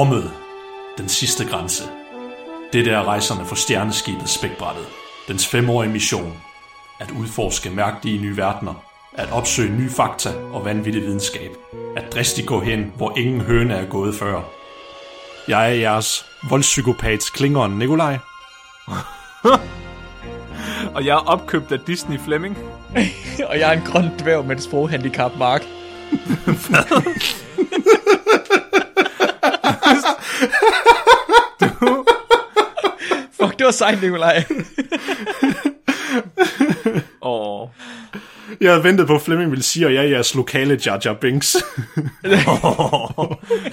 Rummet. Den sidste grænse. Det er rejserne for stjerneskibet Spækbrættet. Dens femårige mission. At udforske mærkelige nye verdener. At opsøge nye fakta og vanvittig videnskab. At dristigt gå hen, hvor ingen høne er gået før. Jeg er jeres voldspsykopats klingeren Nikolaj. Og jeg er opkøbt af Disney Fleming. og jeg er en grøn dværg med et sproghandicap, Mark. du... Fuck, det var sejt, Nikolaj. Åh. Jeg havde ventet på, at Flemming ville sige, at jeg er jeres lokale Jar Jar Binks.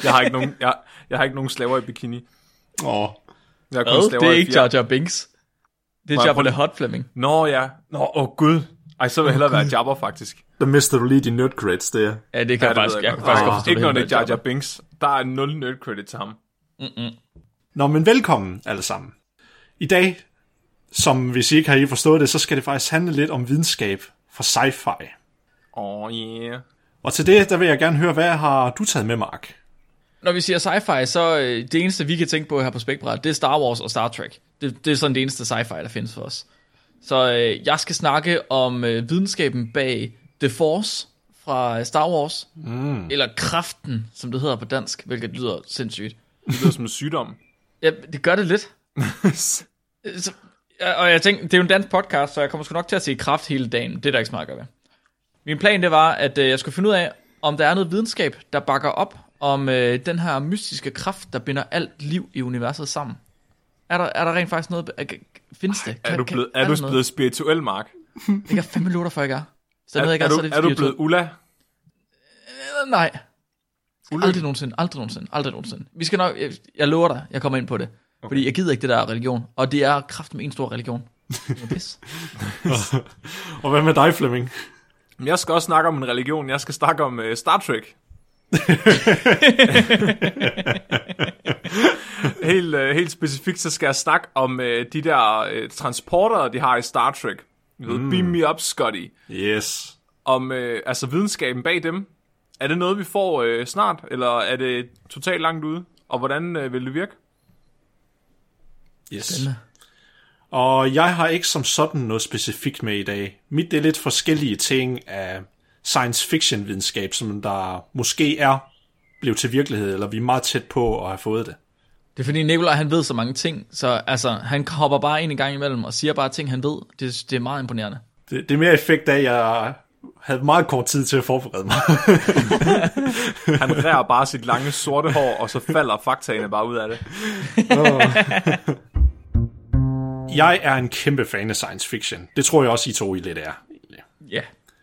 jeg, har ikke nogen, jeg, jeg har ikke nogen slaver i bikini. Åh. Jeg har kun Hvad? Det er ikke. Jar Jar Binks. Det er Jabba the Hot Fleming. Nå ja. Nå, åh oh, gud. Ej, så vil jeg hellere være Jabber, faktisk. Der mister du lige de nerd credits der. Ja, det kan Ja, jeg det faktisk, jeg jeg kan godt. faktisk godt forstå Ikke når det er Jar Jar Binks. Der er 0 nerd credit til ham. Nå, men velkommen alle sammen. I dag, som hvis I ikke har I forstået det, så skal det faktisk handle lidt om videnskab fra sci-fi. Åh, oh, yeah. Og til det, der vil jeg gerne høre, hvad har du taget med, Mark? Når vi siger sci-fi, så øh, det eneste, vi kan tænke på her på Spækbræt, det er Star Wars og Star Trek. Det, det er sådan det eneste sci-fi, der findes for os. Så øh, jeg skal snakke om øh, videnskaben bag The Force fra øh, Star Wars. Mm. Eller Kraften, som det hedder på dansk, hvilket lyder sindssygt. Det lyder som en sygdom. Ja, det gør det lidt. så, og jeg tænkte, det er jo en dansk podcast, så jeg kommer sgu nok til at se kraft hele dagen. Det er der ikke så meget at ved. Min plan, det var, at øh, jeg skulle finde ud af, om der er noget videnskab, der bakker op om øh, den her mystiske kraft, der binder alt liv i universet sammen. Er der, er der rent faktisk noget... Findes det? Er du blevet, er der du noget? blevet spirituel, Mark? Det kan fem minutter før, jeg er. Så Er, jeg ikke, er, så du, det er du blevet. Ulla? Øh, Nej. Aldrig nogensinde, aldrig nogensinde, aldrig nogensinde. Vi skal nok, jeg, jeg lover dig, jeg kommer ind på det. Okay. Fordi jeg gider ikke det der religion. Og det er kraft med en stor religion. Er pis. Og hvad med dig, Flemming? Jeg skal også snakke om en religion. Jeg skal snakke om uh, Star Trek. helt, uh, helt specifikt, så skal jeg snakke om uh, de der uh, transporter, de har i Star Trek. Mm. Beam me up, Scotty. Yes. Om uh, altså videnskaben bag dem. Er det noget, vi får uh, snart, eller er det totalt langt ude? Og hvordan uh, vil det virke? Yes. Spændende. Og jeg har ikke som sådan noget specifikt med i dag. Mit det er lidt forskellige ting af science fiction videnskab, som der måske er blevet til virkelighed, eller vi er meget tæt på at have fået det. Det er fordi Nikolaj, han ved så mange ting. Så altså, han hopper bare ind en gang imellem og siger bare ting, han ved. Det, det er meget imponerende. Det, det er mere effekt af, at jeg havde meget kort tid til at forberede mig. Han rærer bare sit lange sorte hår, og så falder faktaene bare ud af det. jeg er en kæmpe fan af science fiction. Det tror jeg også, I to I lidt er. egentlig. Ja.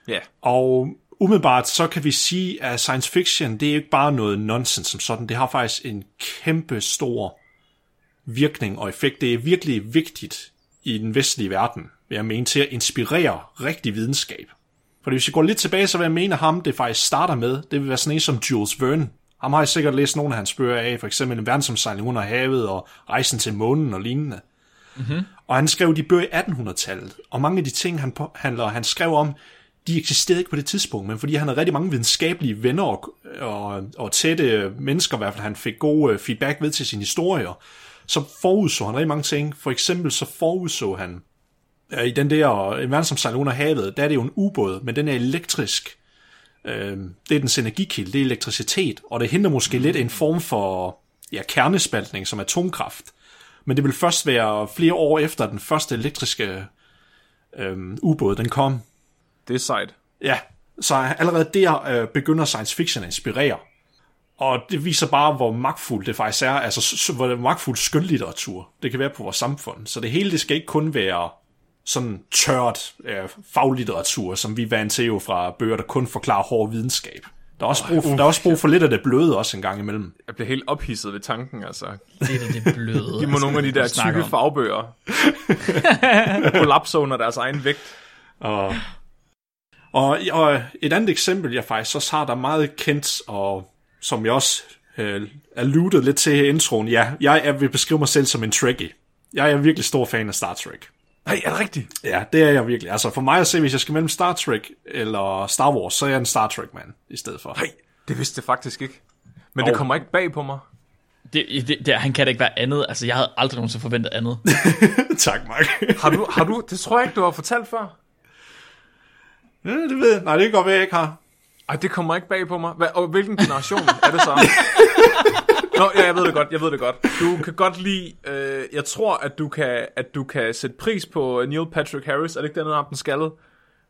Ja. Og umiddelbart så kan vi sige, at science fiction, det er ikke bare noget nonsens som sådan. Det har faktisk en kæmpe stor virkning og effekt. Det er virkelig vigtigt i den vestlige verden, vil jeg mene, til at inspirere rigtig videnskab. For hvis vi går lidt tilbage, så vil jeg mene, at ham det faktisk starter med, det vil være sådan en som Jules Verne. Ham har jeg sikkert læst nogle af hans bøger af, for eksempel En verdensomsejling under havet og Rejsen til månen og lignende. Og han skrev de bøger i 1800-tallet, og mange af de ting, han, handler, han skrev om, de eksisterede ikke på det tidspunkt, men fordi han havde rigtig mange videnskabelige venner og, og, og tætte mennesker, i hvert fald han fik god øh, feedback ved til sine historier, så forudså han rigtig mange ting. For eksempel så forudså han, øh, i den der en verdensomsejling under havet, der er det jo en ubåd, men den er elektrisk. Øh, det er dens energikilde, det er elektricitet, og det hindrer måske lidt en form for ja, kernespaltning som atomkraft. Men det vil først være flere år efter den første elektriske øh, ubåd, den kom. Det er sejt. Ja, så allerede der øh, begynder science fiction at inspirere. Og det viser bare, hvor magtfuldt det faktisk er, altså hvor magtfuldt skønlitteratur det kan være på vores samfund. Så det hele, det skal ikke kun være sådan tørt øh, faglitteratur, som vi er vant til jo fra bøger, der kun forklarer hård videnskab. Der er også brug, der er også brug for lidt af det bløde også en gang imellem. Jeg bliver helt ophidset ved tanken, altså. Det er da det bløde. altså, Giv mig nogle af de der tykke fagbøger. Kollapser under deres egen vægt. Og, og, og et andet eksempel, jeg faktisk også har, der er meget kendt, og som jeg også øh, alluded lidt til her i introen, ja, jeg er, vil beskrive mig selv som en Trekkie. Jeg er virkelig stor fan af Star Trek. Nej, er det rigtigt? Ja, det er jeg virkelig. Altså for mig at se, hvis jeg skal mellem Star Trek eller Star Wars, så er jeg en Star Trek-mand i stedet for. Nej, det vidste jeg faktisk ikke. Men det Og- kommer ikke bag på mig. Det, det, det, han kan da ikke være andet. Altså, jeg havde aldrig nogensinde forventet andet. tak, Mark. Har du, har du, det tror jeg ikke, du har fortalt før. Ja, det ved jeg. Nej, det kan godt være, jeg ikke har. Ej, det kommer ikke bag på mig. Hvad, og hvilken generation er det så? Nå, ja, jeg ved det godt, jeg ved det godt. Du kan godt lide, øh, jeg tror, at du, kan, at du kan sætte pris på Neil Patrick Harris. Er det ikke den, ham den skaldet?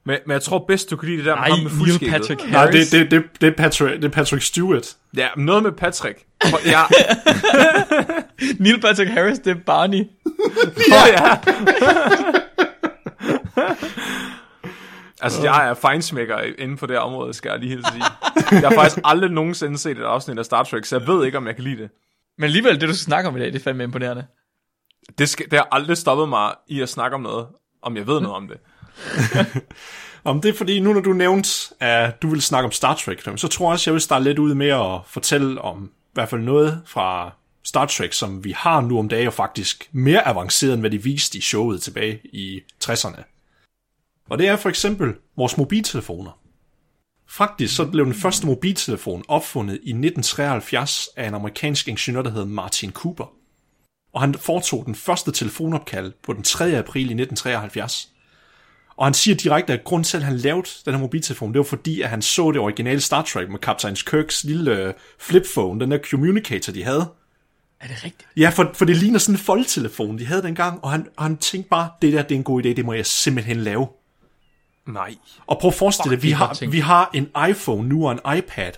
Men, men jeg tror bedst, du kan lide det der Nej, med ham med Neil fuldskægget. Patrick Nej, Harris. det, det, det, det, er Patrick, det er Patrick Stewart. Ja, noget med Patrick. Ja, Neil Patrick Harris, det er Barney. ja. ja. Altså, jeg er fejnsmækker inden for det her område, skal jeg lige helt sige. Jeg har faktisk aldrig nogensinde set et afsnit af Star Trek, så jeg ved ikke, om jeg kan lide det. Men alligevel, det du skal snakke om i dag, det er fandme imponerende. Det, skal, det har aldrig stoppet mig i at snakke om noget, om jeg ved noget om det. Om det er fordi, nu når du nævnte, at du vil snakke om Star Trek, så tror jeg også, jeg vil starte lidt ud med at fortælle om i hvert fald noget fra Star Trek, som vi har nu om dagen, og faktisk mere avanceret, end hvad de viste i showet tilbage i 60'erne. Og det er for eksempel vores mobiltelefoner. Faktisk så blev den første mobiltelefon opfundet i 1973 af en amerikansk ingeniør, der hed Martin Cooper. Og han foretog den første telefonopkald på den 3. april i 1973. Og han siger direkte, at grund til, at han lavede den her mobiltelefon, det var fordi, at han så det originale Star Trek med Captain Kirks lille øh, flipphone, den der communicator, de havde. Er det rigtigt? Ja, for, for det ligner sådan en foldtelefon, de havde dengang, og han, og han tænkte bare, det der, det er en god idé, det må jeg simpelthen lave. Nej. Og prøv at forestille dig, vi har, vi har en iPhone nu og en iPad,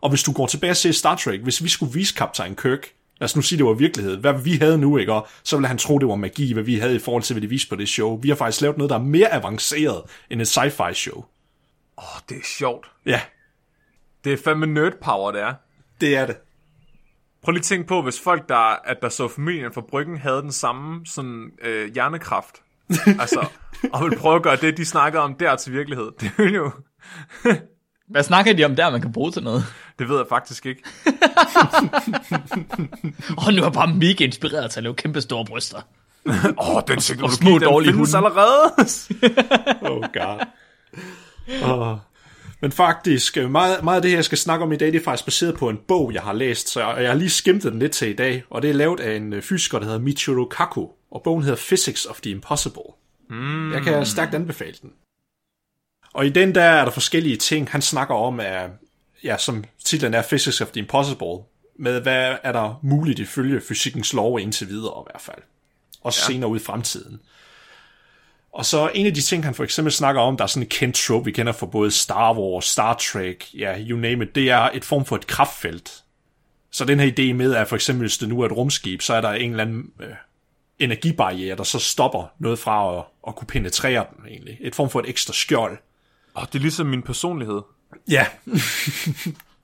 og hvis du går tilbage og ser Star Trek, hvis vi skulle vise Captain Kirk, lad os nu sige, det var virkelighed, hvad vi havde nu, ikke? Og så ville han tro, det var magi, hvad vi havde i forhold til, hvad de viste på det show. Vi har faktisk lavet noget, der er mere avanceret end et sci-fi show. Åh, oh, det er sjovt. Ja, Det er fandme nerd power, det er. det er det. Prøv lige at tænke på, hvis folk, der, at der så familien fra Bryggen, havde den samme sådan, øh, hjernekraft. Altså, og ville prøve at gøre det, de snakkede om der til virkelighed. Det ville jo... Hvad snakker de om der, man kan bruge til noget? Det ved jeg faktisk ikke. Og nu er jeg bare mega inspireret til at lave kæmpe store bryster. Åh, oh, den teknologi, små, den findes hunde. allerede. Oh god. Oh. Men faktisk, øh, meget, meget af det her, jeg skal snakke om i dag, det er faktisk baseret på en bog, jeg har læst, så jeg, jeg har lige skimtet den lidt til i dag, og det er lavet af en øh, fysiker, der hedder Michiro Kaku, og bogen hedder Physics of the Impossible. Mm. Jeg kan stærkt anbefale den. Og i den der er der forskellige ting, han snakker om, at, ja, som titlen er Physics of the Impossible, med hvad er der muligt ifølge fysikkens lov indtil videre i hvert fald. Også ja. senere ud i fremtiden. Og så en af de ting, han for eksempel snakker om, der er sådan en kendt trope, vi kender fra både Star Wars, Star Trek, ja, you name it, det er et form for et kraftfelt. Så den her idé med, at for eksempel, hvis det nu er et rumskib, så er der en eller anden øh, energibarriere, der så stopper noget fra at, at kunne penetrere den egentlig. Et form for et ekstra skjold. Åh, oh, det er ligesom min personlighed. Ja.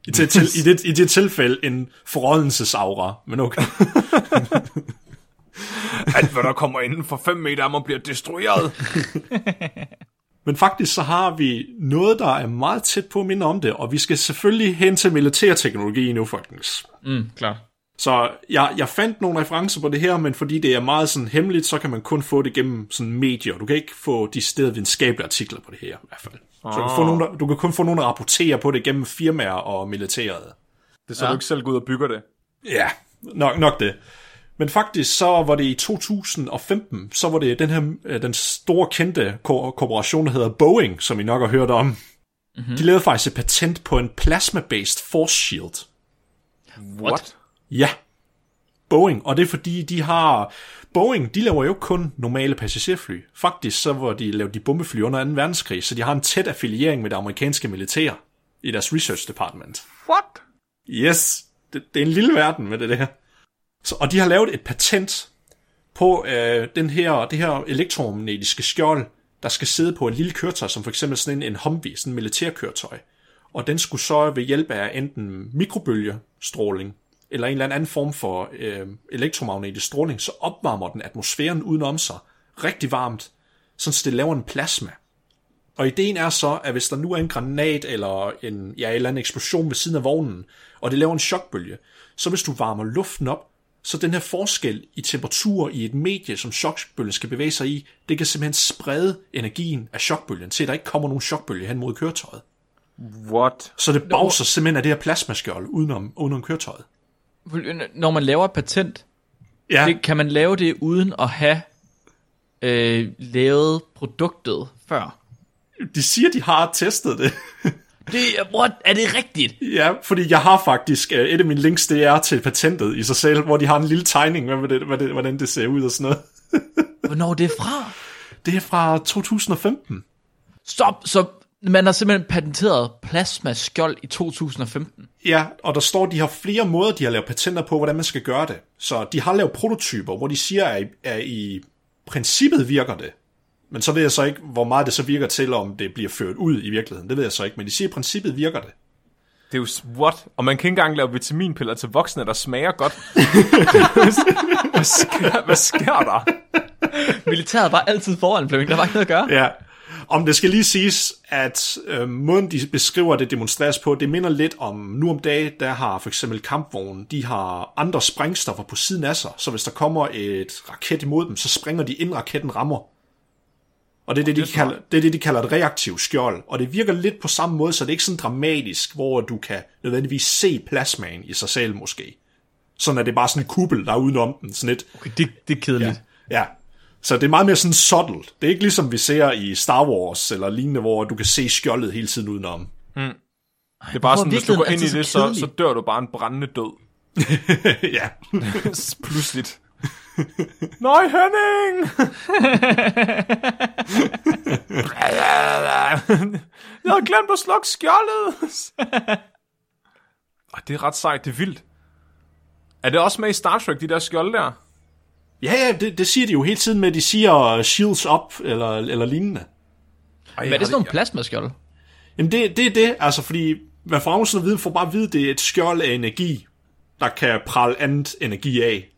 I, det, til, i, det, I det tilfælde en forrådensesaura, men okay. Alt, hvad der kommer inden for 5 meter af mig, bliver destrueret. Men faktisk så har vi noget, der er meget tæt på at minde om det, og vi skal selvfølgelig hen til militærteknologi nu, folkens. Mm, klart. Så jeg, jeg fandt nogle referencer på det her, men fordi det er meget sådan hemmeligt, så kan man kun få det gennem sådan medier. Du kan ikke få de steder videnskabelige artikler på det her, i hvert fald. Så du kan, få nogle, der- du kan kun få nogen, der rapporterer på det gennem firmaer og militæret. Det er så, Ja. du ikke selv går ud og bygger det. Ja, nok, nok det. Men faktisk så var det i 2015, så var det den her øh, den store kendte ko- korporation, der hedder Boeing, som I nok har hørt om. Mm-hmm. De lavede faktisk et patent på en plasma-based force shield. What? Ja, Boeing, og det er fordi, de har... Boeing, de laver jo ikke kun normale passagerfly. Faktisk så var de lavet de bombefly under 2. verdenskrig, så de har en tæt affiliering med det amerikanske militær i deres research department. What? Yes. det, det er en lille verden med det der. Så, og de har lavet et patent på øh, den her, det her elektromagnetiske skjold, der skal sidde på en lille køretøj, som for eksempel sådan en, en Humvee, sådan en militærkøretøj. Og den skulle så ved hjælp af enten mikrobølgestråling, eller en eller anden form for øh, elektromagnetisk stråling, så opvarmer den atmosfæren udenom sig rigtig varmt, så det laver en plasma. Og ideen er så, at hvis der nu er en granat eller en, ja, en eller anden eksplosion ved siden af vognen, og det laver en chokbølge, så hvis du varmer luften op, så den her forskel i temperatur i et medie, som chokbølgen skal bevæge sig i, det kan simpelthen sprede energien af chokbølgen, til at der ikke kommer nogen chokbølge hen mod køretøjet. What? Så det bagser simpelthen af det her plasmaskjold udenom, udenom køretøjet. Når man laver et patent, Ja, det, kan man lave det uden at have øh, lavet produktet før? de siger, de har testet det. Det, what? Er det rigtigt? ja, fordi jeg har faktisk, øh, et af mine links, det er til patentet i sig selv, hvor de har en lille tegning, hvad det, det, hvordan det ser ud og sådan noget. Hvornår er det fra? Det er fra 2015. Stop, så man har simpelthen patenteret plasmaskjold i 2015. Ja, og der står, de har flere måder, de har lavet patenter på, hvordan man skal gøre det. Så de har lavet prototyper, hvor de siger, at i, at i princippet virker det. Men så ved jeg så ikke, hvor meget det så virker til, om det bliver ført ud i virkeligheden. Det ved jeg så ikke, men de siger, at i princippet virker det. Det er jo, what? Og man kan ikke engang lave vitaminpiller til voksne, der smager godt. hvad, sker, hvad sker der? Militæret var altid foran, Flemming. Der var ikke noget at gøre. Ja. Om det skal lige siges, at øh, måden de beskriver det demonstreres på, det minder lidt om, nu om dagen, der har for eksempel kampvognen, de har andre sprængstoffer på siden af sig, så hvis der kommer et raket imod dem, så springer de inden raketten rammer. Og det er det, de er kalder, det er det, de kalder et reaktivt skjold. Og det virker lidt på samme måde, så det er ikke sådan dramatisk, hvor du kan nødvendigvis se plasmaen i sig selv måske. Sådan at det er bare sådan en kuppel, der er udenom den. Sådan et, Okay, det, det er kedeligt. Ja. ja. Så det er meget mere sådan subtle. Det er ikke ligesom vi ser i Star Wars eller lignende, hvor du kan se skjoldet hele tiden udenom. Det er bare sådan, hvis du går ind i altid det, så så, dør du bare en brændende død. ja. Pludseligt. Nej, Henning! Jeg havde glemt at slukke skjoldet. Ej, det er ret sejt, det er vildt. Er det også med i Star Trek, de der skjolde der? Ja, ja, det, det siger de jo hele tiden med, at de siger shields up eller, eller lignende. Ej, Hvad er det sådan nogle plasmaskjold? Jamen det, det er det, altså fordi man får afsnit viden får bare at vide, at det er et skjold af energi, der kan prale andet energi af.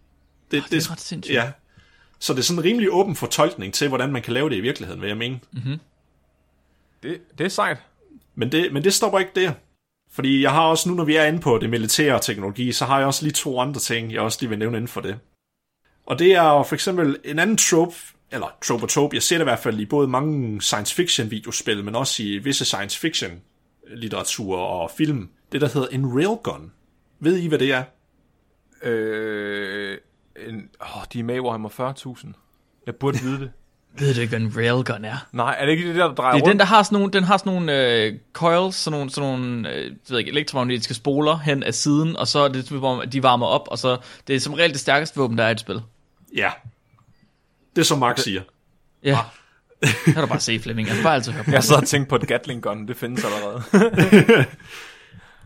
Det, det er ret sindssygt. Ja. Så det er sådan en rimelig åben fortolkning til, hvordan man kan lave det i virkeligheden, vil jeg mene. Det, det er sejt. Men det, men det stopper ikke der. Fordi jeg har også, nu når vi er inde på det militære teknologi, så har jeg også lige to andre ting, jeg også lige vil nævne inden for det. Og det er for eksempel en anden trope, eller trope og trope, jeg ser det i hvert fald i både mange science fiction videospil, men også i visse science fiction litteratur og film, det der hedder en railgun. Ved I, hvad det er? Øh, en, åh, de er med i Warhammer 40.000. Jeg burde vide det. Ved du ikke, hvad en railgun er? Nej, er det ikke det der, der drejer Det er rundt? den, der har sådan nogle, den har sådan nogle øh, coils, sådan nogle, sådan nogle øh, ved ikke, elektromagnetiske spoler hen af siden, og så er det, som om, de varmer op, og så det er som regel det stærkeste våben, der er i et spil. Ja. Det er som Mark siger. Ja. Det kan du bare se, Flemming. Jeg kan bare altid høre på. Jeg sad og tænkte på et Gatling gun, det findes allerede.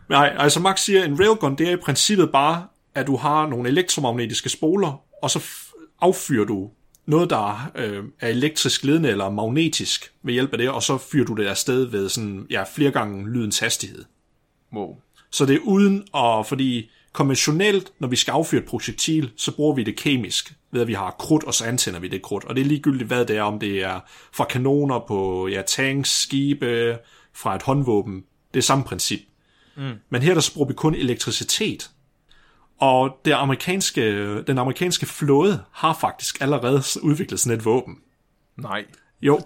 Nej, altså Max siger, en railgun, det er i princippet bare, at du har nogle elektromagnetiske spoler, og så affyrer du noget, der øh, er elektrisk ledende eller magnetisk ved hjælp af det, og så fyrer du det afsted ved sådan, ja, flere gange lydens hastighed. Wow. Så det er uden at, fordi konventionelt, når vi skal affyre et projektil, så bruger vi det kemisk, ved at vi har krudt, og så antænder vi det krudt. Og det er ligegyldigt, hvad det er, om det er fra kanoner på ja, tanks, skibe, fra et håndvåben. Det er samme princip. Mm. Men her der bruger vi kun elektricitet. Og det amerikanske, den amerikanske flåde har faktisk allerede udviklet sådan et våben. Nej. Jo,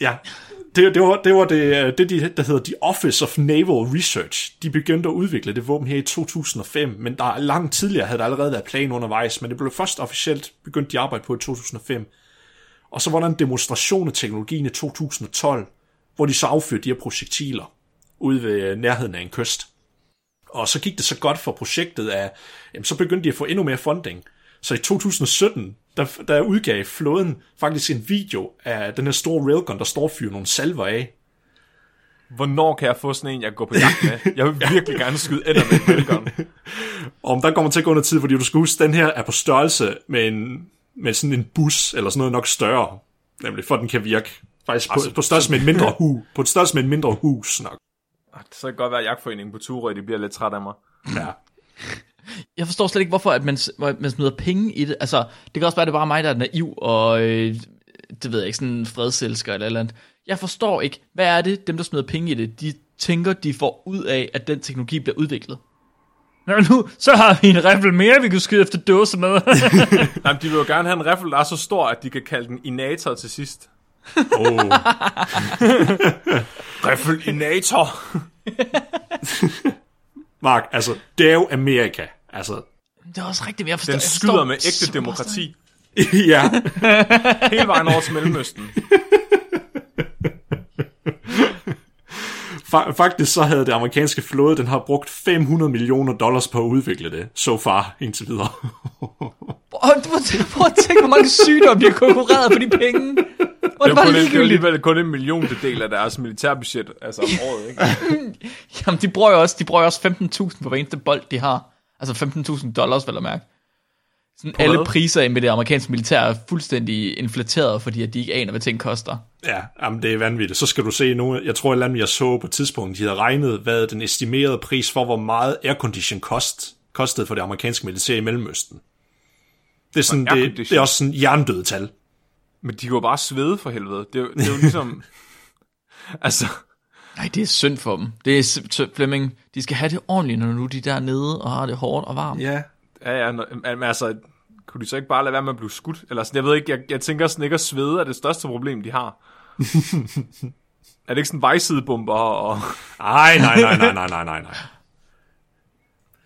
Ja, det, det, var, det var det, det, de- der hedder The Office of Naval Research. De begyndte at udvikle det våben her i 2005, men der langt tidligere havde der allerede været plan undervejs, men det blev først officielt begyndt de arbejde på i 2005. Og så var der en demonstration af teknologien i 2012, hvor de så affyrede de her projektiler ude ved nærheden af en kyst. Og så gik det så godt for projektet, at jamen, så begyndte de at få endnu mere funding. Så i 2017, der, der udgav flåden faktisk en video af den her store railgun, der står fyrer nogle salver af. hvornår kan jeg få sådan en, jeg kan gå på jagt med? Jeg vil virkelig gerne skyde ender med et railgun. Om der kommer til at gå noget tid, fordi du skal huske, den her er på størrelse med, en, med sådan en bus, eller sådan noget nok større, nemlig for at den kan virke. Faktisk på, Altså, på størrelse med et mindre hus. På størrelse med et mindre hus nok. Så kan det godt være, at jagtforeningen på Turø, de bliver lidt træt af mig. Ja. Jeg forstår slet ikke, hvorfor at man, man smider penge i det. Altså, det kan også være, at det er bare mig, der er naiv, og øh, det ved jeg ikke, sådan en fredselsker eller eller andet. Jeg forstår ikke, hvad er det, dem der smider penge i det, de tænker, de får ud af, at den teknologi bliver udviklet. Nå, nu, så har vi en riffel mere, vi kan skyde efter dåser med. Nej, de vil jo gerne have en riffel, der er så stor, at de kan kalde den Inator til sidst. Oh. Riffel Inator! Mark, altså, det er jo Amerika. Altså, det er også rigtigt, jeg forstår Den jeg skyder forstår med ægte demokrati. ja. Hele vejen over til Mellemøsten. Fa- faktisk så havde det amerikanske flåde, den har brugt 500 millioner dollars på at udvikle det, so far, indtil videre. Og prøv, at- tænke, hvor mange sygdomme de har konkurreret for de penge. Og Det det er, var jo kun en, det ligegyldigt. alligevel kun en milliondel af deres militærbudget, altså om året, ikke? Jamen, de bruger jo også, de bruger også 15.000 på hver eneste bold, de har. Altså 15.000 dollars, vel at mærke. Sådan alle hvad? priser med det amerikanske militær er fuldstændig inflateret, fordi at de ikke aner, hvad ting koster. Ja, jamen det er vanvittigt. Så skal du se nu, jeg tror et eller andet, jeg så på et tidspunkt, de havde regnet, hvad den estimerede pris for, hvor meget aircondition kost, kostede for det amerikanske militær i Mellemøsten. Det er, sådan, det, det er også sådan jerndøde tal. Men de jo bare svede for helvede. Det er, jo- det er jo ligesom... altså, Nej, det er synd for dem. Det er Flemming. De skal have det ordentligt, når nu de er dernede og har det hårdt og varmt. Ja. ja, ja, men altså, kunne de så ikke bare lade være med at blive skudt? Eller sådan, jeg ved ikke, jeg, jeg tænker sådan ikke at svede er det største problem, de har. er det ikke sådan vejsidebomber og... Ej, nej, nej, nej, nej, nej, nej, nej.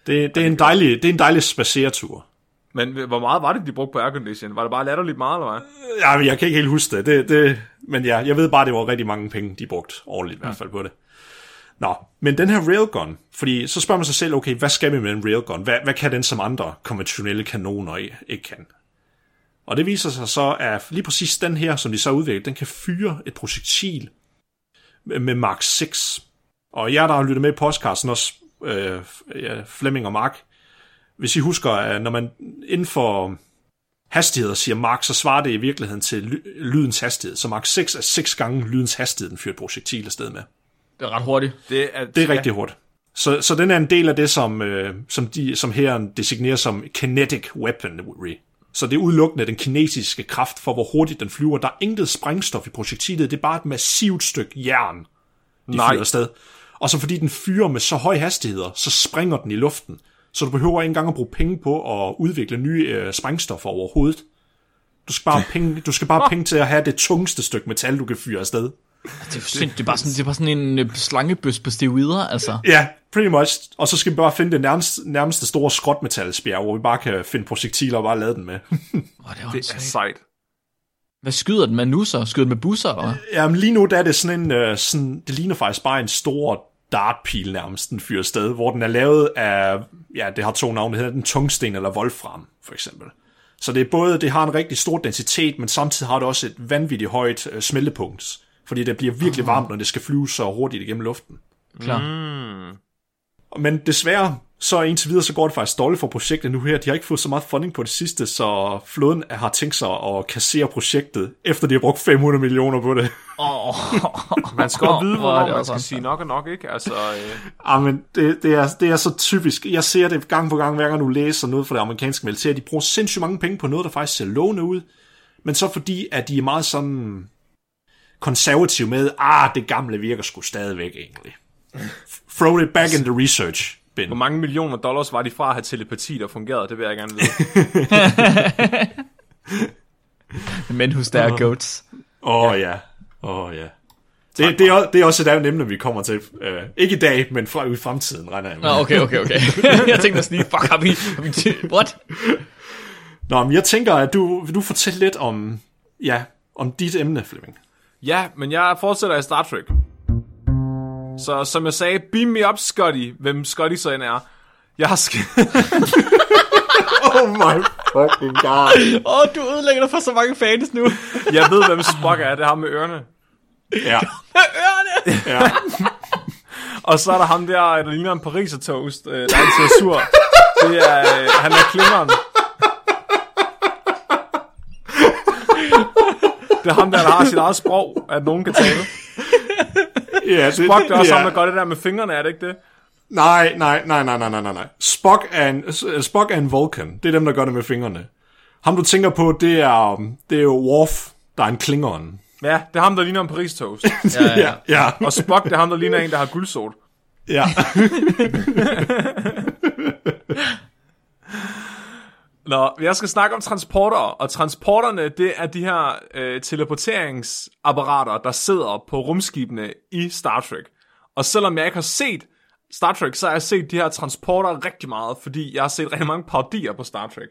Det, det, er en dejlig, det er en dejlig spaceretur. Men hvor meget var det, de brugte på aircondition? Var det bare latterligt meget, eller hvad? Ja, men jeg kan ikke helt huske det. det, det men ja, jeg ved bare, det var rigtig mange penge, de brugte årligt i hvert fald på det. Nå, men den her railgun, fordi så spørger man sig selv, okay, hvad skal vi med en railgun? Hvad, hvad kan den, som andre konventionelle kanoner ikke kan? Og det viser sig så, at lige præcis den her, som de så udviklet, den kan fyre et projektil med med Mark 6. Og jer, der har lyttet med i podcasten også, øh, ja, Flemming og Mark, hvis I husker, at når man inden for hastigheder siger Mark, så svarer det i virkeligheden til lydens hastighed. Så Mark 6 er 6 gange lydens hastighed, den fyrer et projektil afsted med. Det er ret hurtigt. Det er, Det er rigtig hurtigt. Så, så den er en del af det, som, øh, som, de, som her designerer som kinetic weaponry. Så det er udelukkende den kinetiske kraft for, hvor hurtigt den flyver. Der er intet sprængstof i projektilet, det er bare et massivt stykke jern, de Nej. fyrer afsted. Og så fordi den fyrer med så høje hastigheder, så springer den i luften. Så du behøver ikke engang at bruge penge på at udvikle nye øh, sprængstoffer overhovedet. Du skal bare, penge, du skal bare penge til at have det tungeste stykke metal, du kan fyre afsted. Det er, synd, det er, bare, sådan, det er bare sådan en øh, slangebøs på steroider, altså. Ja, pretty much. Og så skal vi bare finde det nærmeste, nærmeste store skrotmetalsbjerg, hvor vi bare kan finde projektiler og bare lade den med. Oh, det er Det er sejt. Hvad skyder den med nu så? Skyder den med busser, eller hvad? Jamen lige nu der er det sådan en, øh, sådan, det ligner faktisk bare en stor dartpil nærmest, den fyrer sted, hvor den er lavet af, ja, det har to navne, det hedder den tungsten eller wolfram, for eksempel. Så det er både, det har en rigtig stor densitet, men samtidig har det også et vanvittigt højt øh, smeltepunkt, fordi det bliver virkelig varmt, når det skal flyve så hurtigt igennem luften. Klar. Mm. Men desværre, så indtil videre, så går det faktisk dårligt for projektet nu her. De har ikke fået så meget funding på det sidste, så flåden har tænkt sig at kassere projektet, efter de har brugt 500 millioner på det. Oh. Man skal også vide, Hvor hvornår man skal sige nok og nok, ikke? Altså, øh, Ah, men det, det, er, det er så typisk. Jeg ser det gang på gang, hver gang du læser noget fra det amerikanske militær. De bruger sindssygt mange penge på noget, der faktisk ser lovende ud. Men så fordi, at de er meget sådan konservative med, ah, det gamle virker sgu stadigvæk egentlig. Throw it back in the research bin. hvor mange millioner dollars var de fra at have telepati, der fungerede? Det vil jeg gerne vide. Men hos der er goats. Åh oh, ja, åh oh, ja. Det, det, er, det er også et andet emne, vi kommer til. Uh, ikke i dag, men fra i fremtiden, regner jeg med. Nå, okay, okay, okay. jeg tænkte sådan lige, fuck, har vi, har vi what? Nå, men jeg tænker, at du, vil du fortælle lidt om, ja, om dit emne, Flemming? Ja, men jeg fortsætter i Star Trek. Så som jeg sagde, beam me up, Scotty. Hvem Scotty så end er. Jeg har sk- Oh my fucking god. Åh, oh, du ødelægger dig for så mange fans nu. jeg ved, hvem Spock er. Det har med ørerne. Ja, Ørerne! ja. Og så er der ham der, der ligner en pariser toast, øh, der er sur. Det er, øh, han er klingeren. Det er ham der, der har sit eget sprog, at nogen kan tale. Ja, det, Spock, det er også ja. ham, der gør det der med fingrene, er det ikke det? Nej, nej, nej, nej, nej, nej, nej. Spock er en, uh, Spock er en Vulcan. Det er dem, der gør det med fingrene. Ham, du tænker på, det er, um, det er jo Worf, der er en klingeren. Ja, det er ham, der ligner en paris toast. Ja, ja, ja. ja, Og Spock, det er ham, der ligner en, der har guldsot. ja. Nå, jeg skal snakke om transporter, og transporterne, det er de her øh, teleporteringsapparater, der sidder på rumskibene i Star Trek. Og selvom jeg ikke har set Star Trek, så har jeg set de her transporter rigtig meget, fordi jeg har set rigtig mange parodier på Star Trek.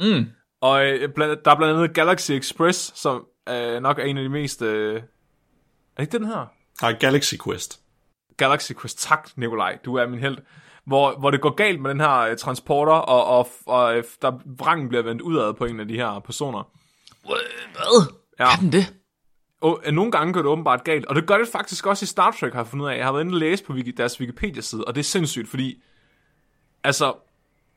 Mm. Og øh, blandt, der er blandt andet Galaxy Express, som øh, nok er en af de mest... Øh... Er det ikke den her? Nej, Galaxy Quest. Galaxy Quest. Tak, Nikolaj. Du er min held. Hvor, hvor det går galt med den her øh, transporter, og, og, og øh, der vrangen bliver vendt udad på en af de her personer. Hvad? Ja. Kan den det? Og øh, nogle gange går det åbenbart galt, og det gør det faktisk også i Star Trek, har jeg fundet ud af. Jeg har været inde og læse på deres Wikipedia-side, og det er sindssygt, fordi altså,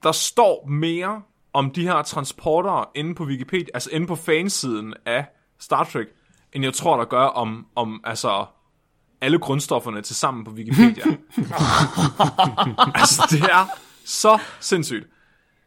der står mere om de her transportere inde på Wikipedia, altså inde på fansiden af Star Trek, end jeg tror, der gør om, om altså, alle grundstofferne til sammen på Wikipedia. altså, det er så sindssygt.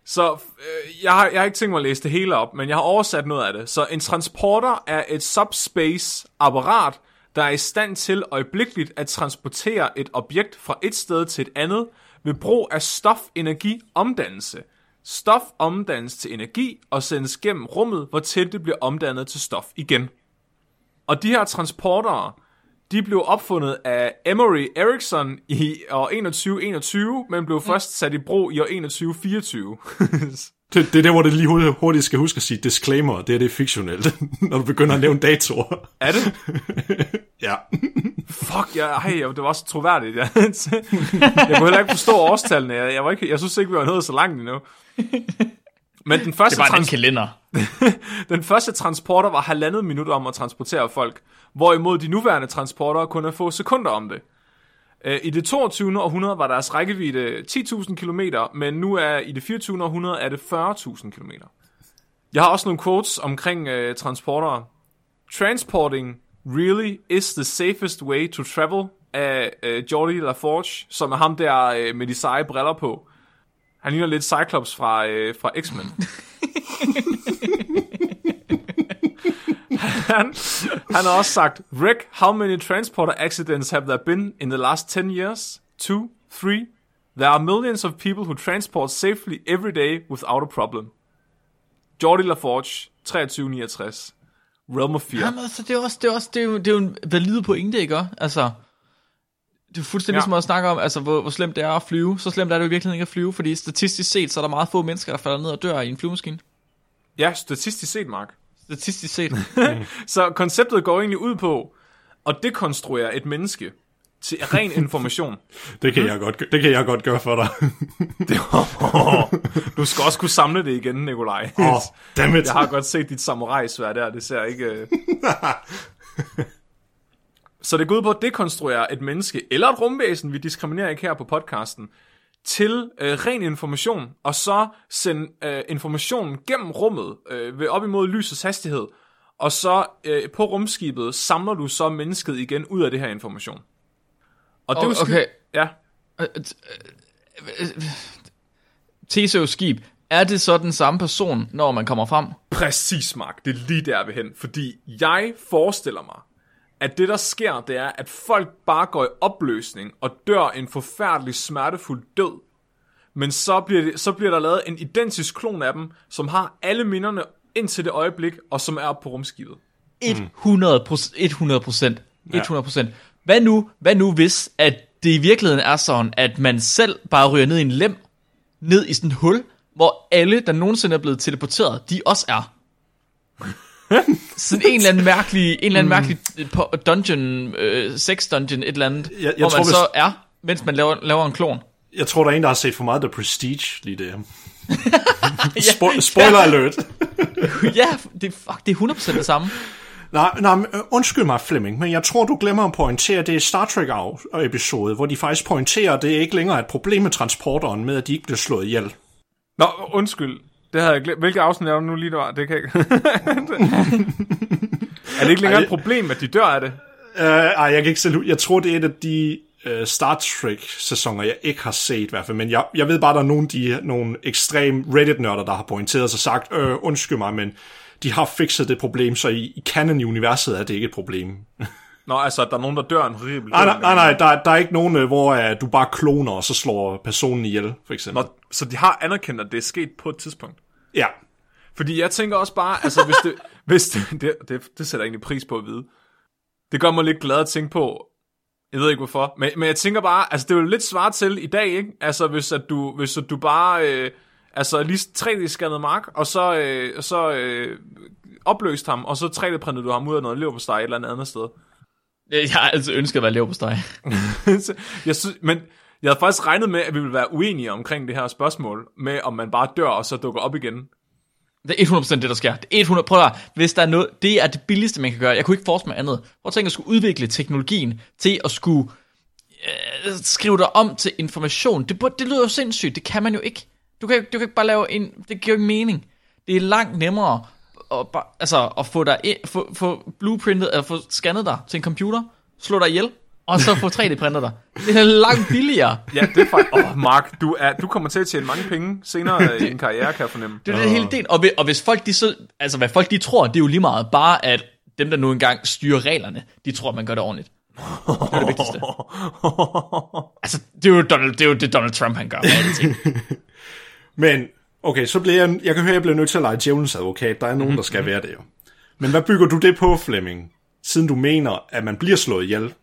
Så øh, jeg, har, jeg har ikke tænkt mig at læse det hele op, men jeg har oversat noget af det. Så en transporter er et subspace-apparat, der er i stand til øjeblikkeligt at transportere et objekt fra et sted til et andet ved brug af stof-energi-omdannelse. Stof omdannes til energi og sendes gennem rummet, hvor til det bliver omdannet til stof igen. Og de her transportere, de blev opfundet af Emory Ericsson i år 2121, men blev først sat i brug i år 2124. Det, det er der, hvor det lige hurtigt, skal huske at sige disclaimer. Det er det er fiktionelt, når du begynder at nævne datoer. er det? Ja. Fuck, ja, ej, det var også troværdigt. Ja. jeg kunne heller ikke forstå årstallene. Jeg, jeg, var ikke, jeg synes ikke, vi var nået så langt endnu. Men den første, Det var en trans- kalender. den første transporter var halvandet minut om at transportere folk, hvorimod de nuværende transporter kun er få sekunder om det. Øh, I det 22. århundrede var deres rækkevidde 10.000 km, men nu er i det 24. århundrede er det 40.000 km. Jeg har også nogle quotes omkring øh, transportere. Transporting really is the safest way to travel af øh, Jordi LaForge, som er ham der øh, med de seje briller på. Han ligner lidt Cyclops fra, øh, fra X-Men. han, han har også sagt, Rick, how many transporter accidents have there been in the last 10 years? Two? Three? There are millions of people who transport safely every day without a problem. Jordi LaForge, 2369. Realm of Fear. Jamen, altså, det er også, det er også, det er jo, det er jo en valide pointe, ikke? Altså, det er fuldstændig Ja. ja. som at snakke om, altså, hvor, hvor slemt det er at flyve. Så slemt er det jo virkelig ikke at flyve, fordi statistisk set, så er der meget få mennesker, der falder ned og dør i en flyvemaskine. Ja, statistisk set, Mark. Statistisk set. Så konceptet går egentlig ud på at dekonstruere et menneske til ren information. Det kan, jeg godt, det kan jeg godt gøre for dig. Du skal også kunne samle det igen, Nikolaj. Åh, oh, dammit. Jeg har godt set dit samurai-svær der, det ser ikke... øh. Så det går ud på at dekonstruere et menneske, eller et rumvæsen, vi diskriminerer ikke her på podcasten, til øh, ren information, og så sende øh, informationen gennem rummet øh, ved op imod lysets hastighed, og så øh, på rumskibet samler du så mennesket igen ud af det her information. Og det er Oh, okay. Ja, Tesøs skib, er det så den samme person, når man kommer frem? Præcis, Mark. Det er lige der ved hen. Fordi jeg forestiller mig, at det, der sker, det er, at folk bare går i opløsning og dør en forfærdelig smertefuld død. Men så bliver, det, så bliver der lavet en identisk klon af dem, som har alle minderne indtil det øjeblik, og som er oppe på rumskibet. 100 procent. 100 procent. 100 procent. Hvad nu, hvad nu hvis, at det i virkeligheden er sådan, at man selv bare ryger ned i en lem, ned i sådan et hul, hvor alle, der nogensinde er blevet teleporteret, de også er. sådan en eller anden mærkelig, en eller anden mærkelig øh, dungeon, øh, sex dungeon, et eller andet, Jeg- jeg hvor tror, man hvis- så er, mens man laver, laver en klon. Jeg tror, der er en, der har set for meget The Prestige lige der. Spo- spoiler alert. ja, det, er, fuck, det er 100% det samme. Nej, nej, øh, undskyld mig, Flemming, men jeg tror, du glemmer at pointere, det er Star Trek-episode, hvor de faktisk pointerer, at det ikke længere er et problem med transporteren, med at de ikke bliver slået ihjel. Nå, undskyld. Det havde jeg glemt. Hvilke afsnit er det nu lige, der var? Det kan jeg ikke. er det ikke længere et problem, at de dør af det? Uh, ej, jeg kan ikke selv Jeg tror, det er et af de uh, Star Trek-sæsoner, jeg ikke har set i hvert fald. Men jeg, jeg ved bare, der er nogle, de, nogle ekstrem Reddit-nørder, der har pointeret sig og sagt, øh, undskyld mig, men de har fikset det problem, så i, i canon i universet er det ikke et problem. Nå, altså, at der er nogen, der dør en horribel Nej, nej, nej, nej der, der er ikke nogen, øh, hvor uh, du bare kloner, og så slår personen ihjel, for eksempel. Nå, så de har anerkendt, at det er sket på et tidspunkt? Ja. Fordi jeg tænker også bare, altså hvis det, hvis det, det, det, det sætter jeg egentlig pris på at vide. Det gør mig lidt glad at tænke på, jeg ved ikke hvorfor, men, men jeg tænker bare, altså det er jo lidt svaret til i dag, ikke? Altså hvis at du, hvis at du bare, øh, altså lige 3D-scannet Mark, og så, øh, så øh, opløst ham, og så 3D-printede du ham ud af noget lever på et eller andet andet sted. Jeg har altid ønsket at være lever på steg. jeg synes, men jeg havde faktisk regnet med, at vi ville være uenige omkring det her spørgsmål, med om man bare dør, og så dukker op igen. Det er 100% det, der sker. Det er 100, prøv at hvis der er noget, det er det billigste, man kan gøre. Jeg kunne ikke forestille mig andet. Prøv at tænke at skulle udvikle teknologien til at skulle øh, skrive dig om til information. Det, det lyder jo sindssygt, det kan man jo ikke. Du kan, du kan ikke bare lave en, det giver ikke mening. Det er langt nemmere at, bare, altså, at få, dig, få, få blueprintet, eller få scannet dig til en computer, slå dig ihjel, og så få 3D-printet dig. Det er langt billigere. ja, det er faktisk... Åh, oh, Mark, du, er, du kommer til at tjene mange penge senere i din karriere, kan jeg fornemme. Det er det hele del. Og, og hvis folk de så... Altså, hvad folk de tror, det er jo lige meget. Bare at dem, der nu engang styrer reglerne, de tror, at man gør det ordentligt. Det er det vigtigste. altså, det er jo Donald, det, er jo det Donald Trump, han gør. Men, okay, så bliver jeg... Jeg kan høre, at jeg bliver nødt til at lege djævelens advokat. Der er nogen, der skal mm-hmm. være det jo. Men hvad bygger du det på, Flemming? Siden du mener, at man bliver slået ihjel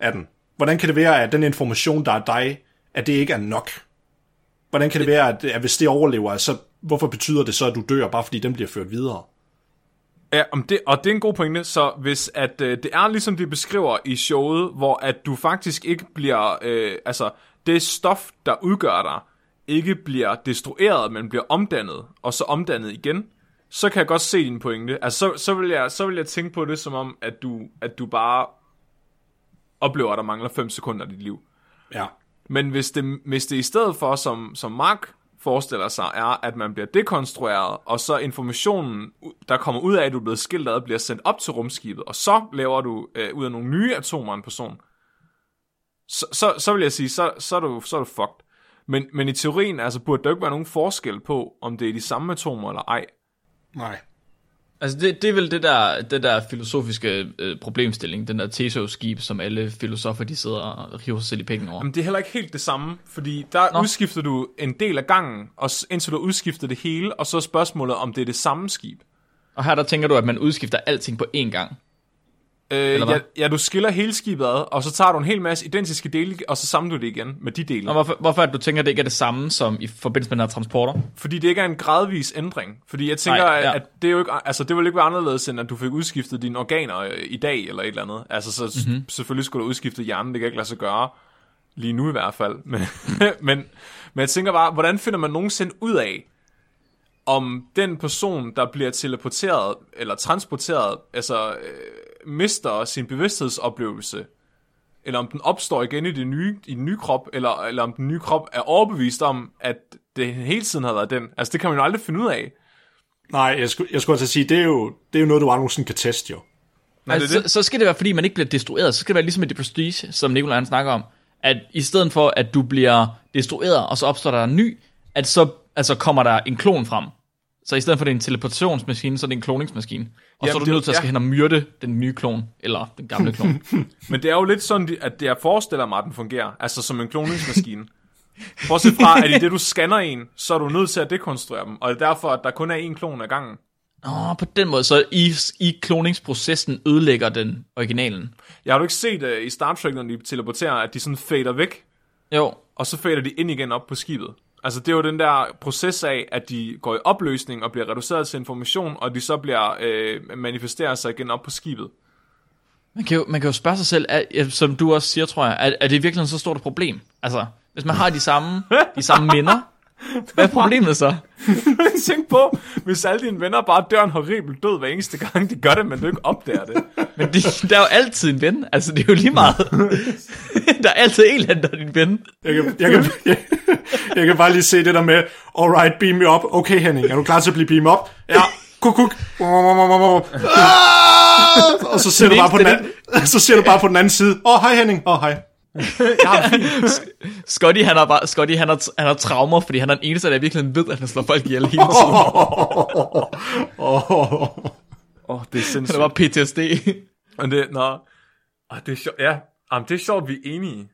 af den. Hvordan kan det være, at den information, der er dig, at det ikke er nok? Hvordan kan det være, at, at hvis det overlever, så hvorfor betyder det så, at du dør, bare fordi den bliver ført videre? Ja, om det, og det er en god pointe, så hvis at øh, det er ligesom de beskriver i showet, hvor at du faktisk ikke bliver, øh, altså det stof, der udgør dig, ikke bliver destrueret, men bliver omdannet, og så omdannet igen, så kan jeg godt se din pointe. Altså, så, så, vil jeg, så vil jeg tænke på det som om, at du, at du bare oplever, at der mangler 5 sekunder af dit liv. Ja. Men hvis det, hvis det i stedet for, som, som Mark forestiller sig, er, at man bliver dekonstrueret, og så informationen, der kommer ud af, at du er blevet skilt ad, bliver sendt op til rumskibet, og så laver du øh, ud af nogle nye atomer en person, så, så, så vil jeg sige, så, så, er du, så er du fucked. Men, men i teorien, altså, burde der ikke være nogen forskel på, om det er de samme atomer eller ej. Nej. Altså det, det er vel det der, det der filosofiske øh, problemstilling, den der Theseus-skib, som alle filosofer de sidder og river sig selv i penge over. Men det er heller ikke helt det samme, fordi der Nå. udskifter du en del af gangen, og indtil du udskifter det hele, og så er spørgsmålet, om det er det samme skib. Og her der tænker du, at man udskifter alting på én gang. Øh, ja, ja, du skiller hele skibet ad, og så tager du en hel masse identiske dele, og så samler du det igen med de dele. Og hvorfor, hvorfor det, du tænker, at det ikke er det samme som i forbindelse med den her transporter? Fordi det ikke er en gradvis ændring. Fordi jeg tænker, Nej, ja. at det, er jo ikke, altså, det vil ikke være anderledes, end at du fik udskiftet dine organer øh, i dag, eller et eller andet. Altså, så mm-hmm. selvfølgelig skulle du udskifte hjernen, det kan ikke lade sig gøre. Lige nu i hvert fald. Men, men, men jeg tænker bare, hvordan finder man nogensinde ud af, om den person, der bliver teleporteret, eller transporteret, altså... Øh, mister sin bevidsthedsoplevelse, eller om den opstår igen i, det nye, i den nye krop, eller, eller om den nye krop er overbevist om, at det hele tiden har været den. Altså, det kan man jo aldrig finde ud af. Nej, jeg skulle, jeg skulle altså sige, det er jo, det er jo noget, du aldrig nogensinde kan teste, jo. Nej, altså, det det. Så, så skal det være, fordi man ikke bliver destrueret. Så skal det være ligesom i det prestige, som Nikolaj han snakker om. At i stedet for, at du bliver destrueret, og så opstår der en ny, at så altså, kommer der en klon frem. Så i stedet for det er en teleportationsmaskine, så er det en kloningsmaskine. Og Jamen, så er du nødt til at skal ja. hen og myrde den nye klon, eller den gamle klon. Men det er jo lidt sådan, at det jeg forestiller mig, at den fungerer. Altså som en kloningsmaskine. Bortset fra, at i det du scanner en, så er du nødt til at dekonstruere dem. Og det er derfor, at der kun er én klon ad gangen. Åh, på den måde. Så i, i kloningsprocessen ødelægger den originalen. Jeg har du ikke set uh, i Star Trek, når de teleporterer, at de sådan fader væk? Jo. Og så fader de ind igen op på skibet. Altså det er jo den der proces af, at de går i opløsning og bliver reduceret til information, og de så bliver øh, manifesterer sig igen op på skibet. Man kan jo, man kan jo spørge sig selv, er, som du også siger, tror jeg, er, er det virkelig så stort et problem? Altså, hvis man har de samme, de samme minder, Hvad er problemet så? Tænk på, hvis alle dine venner bare dør en horribel død hver eneste gang, de gør det, men du ikke opdager det. Men de, der er jo altid en ven. Altså, det er jo lige meget. der er altid en eller anden, der er din ven. Jeg kan, jeg, kan, jeg, jeg kan bare lige se det der med, alright, beam me up. Okay, Henning, er du klar til at blive beam up? Ja, kuk, kuk. Og så ser du bare på den anden, så ser du bare på den anden side. Åh, oh, hej Henning. Åh, oh, hej. Scotty, han har, bare, Scotty, han har, han har traumer, fordi han er den eneste, der virkelig ved, at han slår folk ihjel hele tiden. Åh, oh, det er Han sindssygt. er bare PTSD. Og det, nå, oh, det er sjovt, ja, Jamen, det er sjovt, vi er enige.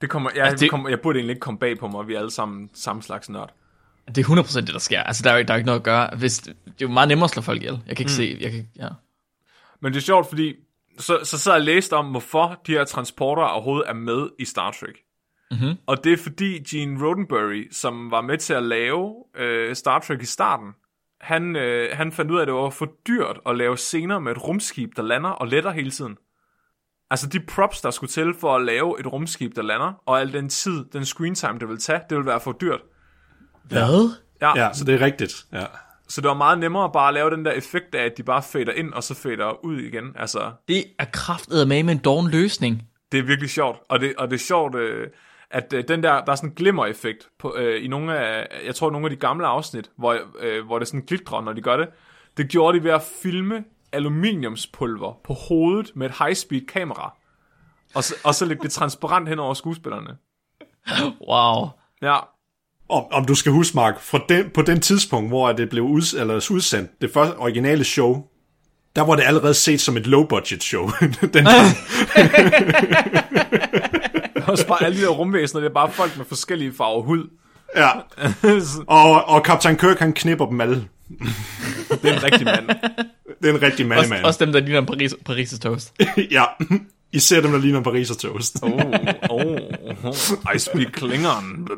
Det kommer, jeg, Altså, det... det- kommer, jeg burde egentlig ikke komme bag på mig, vi er alle sammen samme slags nørd. Det er 100% det, der sker. Altså, der er, jo, der er jo ikke noget at gøre. Hvis, det er jo meget nemmere at slå folk ihjel. Jeg kan ikke mm. se, jeg kan, ja. Men det er sjovt, fordi så, så sad jeg og læste om, hvorfor de her transporter overhovedet er med i Star Trek. Mhm. Og det er fordi Gene Roddenberry, som var med til at lave øh, Star Trek i starten, han, øh, han fandt ud af, at det var for dyrt at lave scener med et rumskib, der lander og letter hele tiden. Altså de props, der skulle til for at lave et rumskib, der lander, og al den tid, den screen time, det vil tage, det vil være for dyrt. Hvad? Ja, Ja, så det er rigtigt. Ja. Så det var meget nemmere bare at lave den der effekt af, at de bare fader ind, og så fader ud igen. Altså, Det er kraftet med en dårlig løsning. det er virkelig sjovt. Og det, og det er sjovt, øh, at øh, den der, der er sådan en glimmer-effekt på, øh, i nogle af, jeg tror nogle af de gamle afsnit, hvor, øh, hvor det sådan glitrer, når de gør det. Det gjorde de ved at filme aluminiumspulver på hovedet med et high-speed kamera. Og så, og så lægge det transparent hen over skuespillerne. Wow. Ja, Om, om du skal huske, Mark, fra den, på den tidspunkt, hvor det blev uds, eller udsendt, det første originale show, der var det allerede set som et low-budget show. den, også bare alle de der rumvæsener, det er bare folk med forskellige farver hud. ja. Og, og Kaptajn Kirk, han knipper dem alle. Det er en rigtig mand. Det er en rigtig Også, mandemand. også dem, der ligner en Paris, Paris toast. ja. Især dem, der ligner en Paris og toast. Oh, oh, I speak Klingon.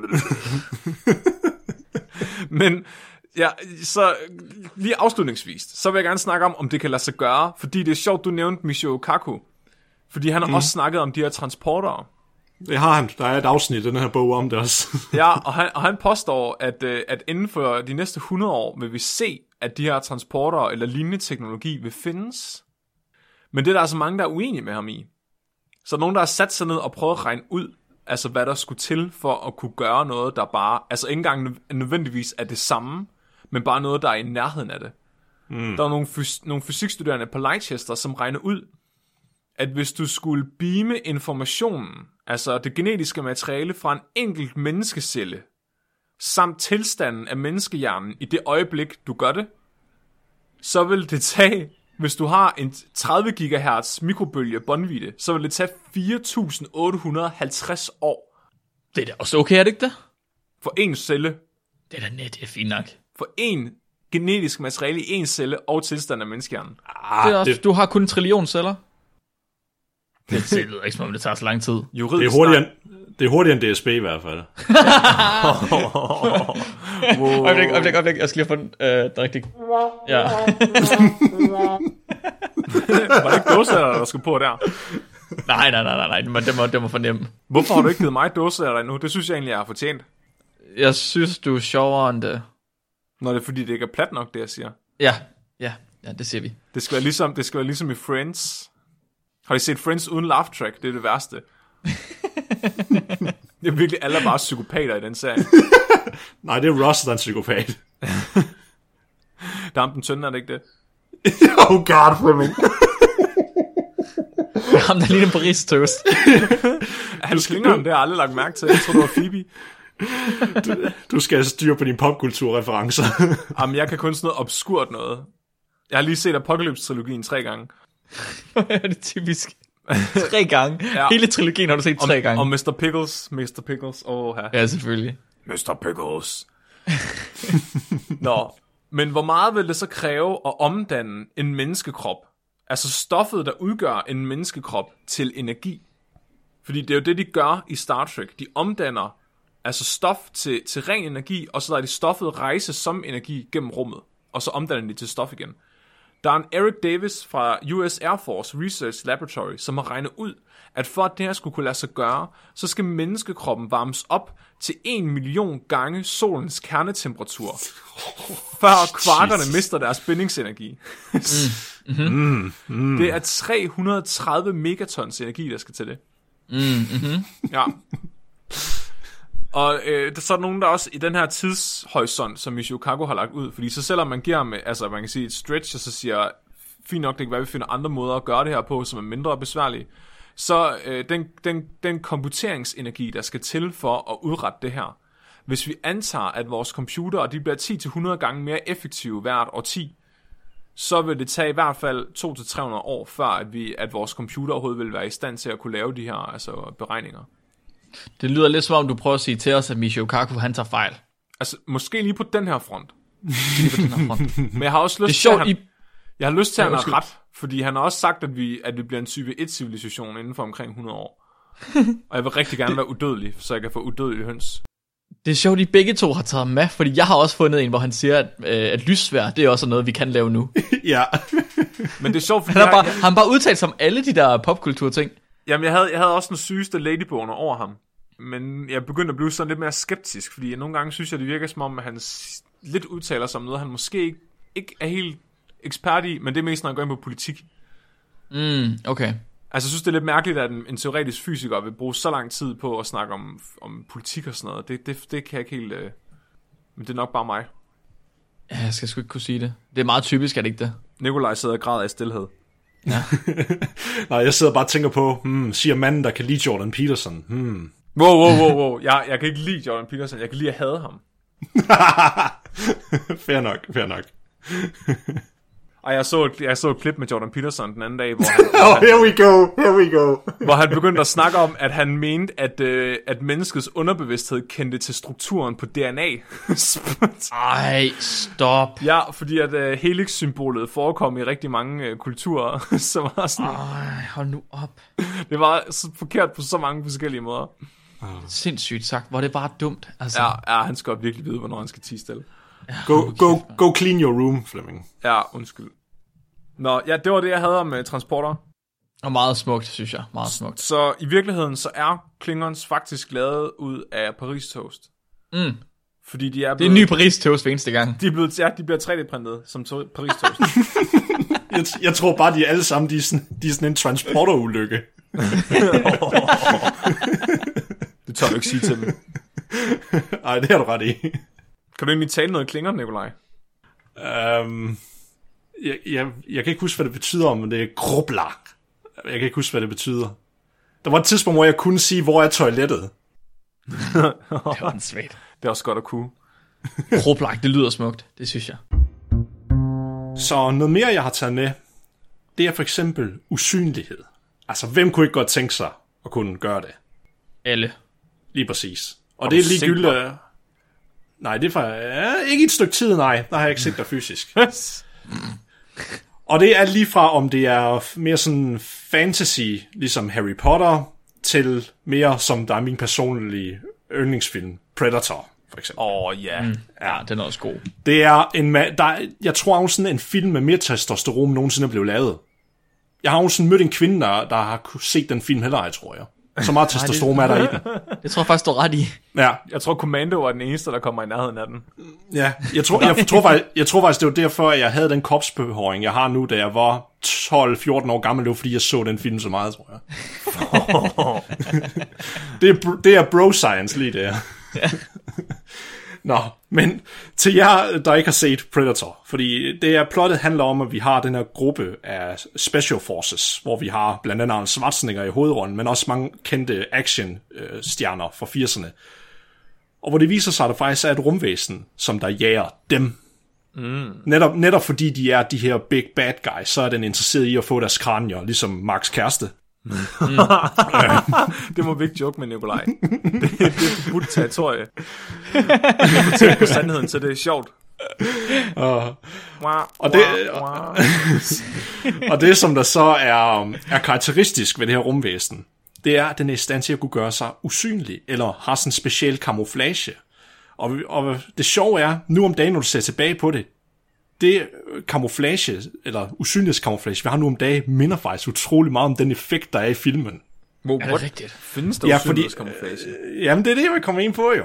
Men ja, så lige afslutningsvis, så vil jeg gerne snakke om, om det kan lade sig gøre, fordi det er sjovt, du nævnte Michio Kaku. Fordi han har mm. også snakket om de her transportere. Det har han. Der er et afsnit i den her bog om det også. Ja, og han, og han påstår, at, øh, at inden for de næste 100 år vil vi se, at de her transporter eller lignende teknologi vil findes. Men det er der altså mange, der er uenige med ham i. Så nogen, der har sat sig ned og prøvet at regne ud, altså hvad der skulle til for at kunne gøre noget, der bare, altså ikke engang nø- nødvendigvis er det samme, men bare noget, der er i nærheden af det. Mm. Der er nogle, fys- nogle fysikstuderende på Leicester, som regner ud, at hvis du skulle beame informationen, altså det genetiske materiale fra en enkelt menneskecelle, samt tilstanden af menneskehjernen i det øjeblik, du gør det, så vil det tage, hvis du har en 30 GHz mikrobølge båndvidde, så vil det tage 4.850 år Det er da også okay, er det ikke det? for en celle, Det er da net, det er fint nok. for en genetisk materiale i en celle og tilstand af menneskehjernen. det er også, det- Du har kun en trillion celler. Det, det lyder ikke, som om det tager så lang tid. Det Juridisk er hurtigere, det er hurtigere end DSB i hvert fald. Øjeblik, øjeblik, øjeblik. Jeg skal lige få den, øh, den rigtige. Ja. Var det ikke dåsealder, der skulle på der? nej, nej, nej, nej, nej. Det må, det må, det må fornemme. Hvorfor har du ikke givet mig dåsealder endnu? Det synes jeg egentlig, jeg har fortjent. Jeg synes, du er sjovere end det. Når det er fordi, det ikke er plat nok, det jeg siger. Ja, ja, ja, det siger vi. Det skal være ligesom, det skal være ligesom i Friends. Har I set Friends uden laugh track? Det er det værste. det er virkelig alle bare psykopater i den serie. Nej, det er Ross, der er en psykopat. Der er ham den tynde, er det ikke det? oh god, Fleming. Ham, der ligner en Paris toast. Han klinger det har jeg aldrig lagt mærke til. Jeg tror, det var Phoebe. Du skal have styr på dine popkulturreferencer. Jamen, jeg kan kun sådan noget obskurt noget. Jeg har lige set Apocalypse-trilogien tre gange. det er typisk. Tre gange. Ja. Hele trilogien har du set tre gange. Og Mr. Pickles. Mr. Pickles. Åh, oh, her. Ja, selvfølgelig. Mr. Pickles. Nå, men hvor meget vil det så kræve at omdanne en menneskekrop? Altså stoffet, der udgør en menneskekrop til energi. Fordi det er jo det, de gør i Star Trek. De omdanner altså stof til, til ren energi, og så lader de stoffet rejse som energi gennem rummet. Og så omdanner de til stof igen. Der er en Eric Davis fra US Air Force Research Laboratory, som har regnet ud, at for at det her skulle kunne lade sig gøre, så skal menneskekroppen varmes op til 1 million gange solens kernetemperatur, før kvarkerne mister deres bindingsenergi. Mm. Mm. Det er 330 megatons energi, der skal til det. Mm, mm-hmm. Ja. Og øh, der så er nogen, der også i den her tidshorisont, som Michio Kaku har lagt ud, fordi så selvom man giver ham, altså man kan sige et stretch, og så siger, fint nok, det kan være, at vi finder andre måder at gøre det her på, som er mindre besværlige, så øh, den, den, den komputeringsenergi, der skal til for at udrette det her, hvis vi antager, at vores computer de bliver 10-100 gange mere effektive hvert årti, så vil det tage i hvert fald 200-300 år, før at, vi, at vores computer overhovedet vil være i stand til at kunne lave de her altså, beregninger. Det lyder lidt som om, du prøver at sige til os, at Michio Kaku han tager fejl. Altså, måske lige på den her front. lige på den her front. Men jeg har også lyst Det er til, at sjovt, han, I, jeg har lyst til, at han har ret. Fordi han har også sagt, at vi, at vi bliver en type 1-civilisation inden for omkring 100 år. Og jeg vil rigtig gerne være udødelig, så jeg kan få udødelige høns. det er sjovt, I begge to har taget med, fordi jeg har også fundet en, hvor han siger, at, øh, at lysvær, det er også noget, vi kan lave nu. ja. Men det er sjovt, fordi Han har bare, jeg, han har bare udtalt sig om alle de der popkultur-ting. jamen, jeg, havde, jeg havde også den sygeste ladyboner over ham. Men jeg begyndte at blive sådan lidt mere skeptisk, fordi nogle gange synes jeg, det virker som om, at han lidt udtaler sig om noget, han måske ikke, ikke er helt ekspert i, men det er mest, når han går ind på politik. Mm, okay. Altså, jeg synes, det er lidt mærkeligt, at en, en teoretisk fysiker vil bruge så lang tid på at snakke om, om politik og sådan noget. Det, det, det kan jeg ikke helt... Øh... Men det er nok bare mig. Ja, jeg skal sgu ikke kunne sige det. Det er meget typisk, er det ikke det? Nikolaj sidder og græder af stillhed. Nej, jeg sidder bare og tænker på, hmm, siger manden, der kan lide Jordan Peterson. Hmm. Wow, wow, wow, wow. Jeg, jeg kan ikke lide Jordan Peterson. Jeg kan lide at hade ham. fair nok, fair nok. Og jeg så, et, jeg så et klip med Jordan Peterson den anden dag, hvor han, Oh, here we go, here we go. hvor han begyndte at snakke om, at han mente, at, øh, at menneskets underbevidsthed kendte til strukturen på DNA. Ej, stop. ja, fordi at øh, helix-symbolet forekom i rigtig mange øh, kulturer, så var sådan, Ej, hold nu op. det var så forkert på så mange forskellige måder. Sindssygt sagt, hvor er det bare dumt. Altså, Ja, ja, han skal godt virkelig vide, hvornår han skal tige stille. Go, go, go clean your room, Fleming. Ja, undskyld. Nå, ja, det var det, jeg havde om uh, transporter. Og meget smukt, synes jeg. Meget smukt. Så i virkeligheden, så er Klingons faktisk lavet ud af Paris Toast. Mm. Fordi de er Det er en ny Paris toast hver eneste gang. De, er blevet, ja, de bliver 3D-printet som to- Paris Toast. Jeg, jeg tror bare, de er alle sammen, de er sådan, de er sådan en transporterulykke. tør du ikke sige til dem. Ej, det har du ret i. Kan du egentlig tale noget klinger, Nikolaj? Um, jeg, jeg, jeg kan ikke huske, hvad det betyder, men det er grubla. Jeg kan ikke huske, hvad det betyder. Der var et tidspunkt, hvor jeg kunne sige, hvor er toilettet. Det var en svagt. Det er også godt at kunne. Kroplagt, det lyder smukt. Det synes jeg. Så noget mere, jeg har taget med, det er for eksempel usynlighed. Altså, hvem kunne ikke godt tænke sig at kunne gøre det? Alle. Lige præcis. Og det er ligegyldigt... mig? Nej, det er for, ja, ikke et stykke tid, nej. Der har jeg ikke set dig fysisk. Og det er lige fra, om det er mere sådan fantasy, ligesom Harry Potter, til mere som der er min personlige yndlingsfilm, Predator, for eksempel. Åh, oh, ja. Mm. Ja, den er også god. Det er en der er, jeg tror også sådan en film med mere testosteron nogensinde er blevet lavet. Jeg har jo sådan mødt en kvinde, der, der har set den film heller, jeg tror jeg. Så meget testosteron er der i den. Det tror jeg faktisk, du er ret i. Ja, Jeg tror, Commando er den eneste, der kommer i nærheden af den. ja. Jeg, tror, jeg, tror faktisk, jeg tror faktisk, det var derfor, at jeg havde den kropsbehåring, jeg har nu, da jeg var 12-14 år gammel. Det var, fordi jeg så den film så meget, tror jeg. det, er, det er bro science lige der. Nå, men til jer, der ikke har set Predator, fordi det er plottet handler om, at vi har den her gruppe af Special Forces, hvor vi har blandt andet Arnold Schwarzenegger i hovedrollen, men også mange kendte action-stjerner fra 80'erne. Og hvor det viser sig, at der faktisk er et rumvæsen, som der jager dem. Mm. Netop, netop fordi de er de her big bad guys, så er den interesseret i at få deres kranier, ligesom Marks kæreste. Det må vi ikke joke med, Nikolaj. Det, det er forbudt territorie. Jeg fortæller sandheden, så det er sjovt. Og, Og det- og det, som der så er, er karakteristisk ved det her rumvæsen, det er, at den er i stand til at kunne gøre sig usynlig, eller har sådan en speciel camouflage. Og, og det sjove er, nu om dagen, når du ser tilbage på det, det øh, camouflage, eller usynlighedscamouflage, vi har nu om dagen, minder faktisk utrolig meget om den effekt, der er i filmen. Wow, Er det rigtigt? Findes der Ja, ja, fordi- usynlighedskamuflage? Jamen, det er det, jeg vil komme ind på jo.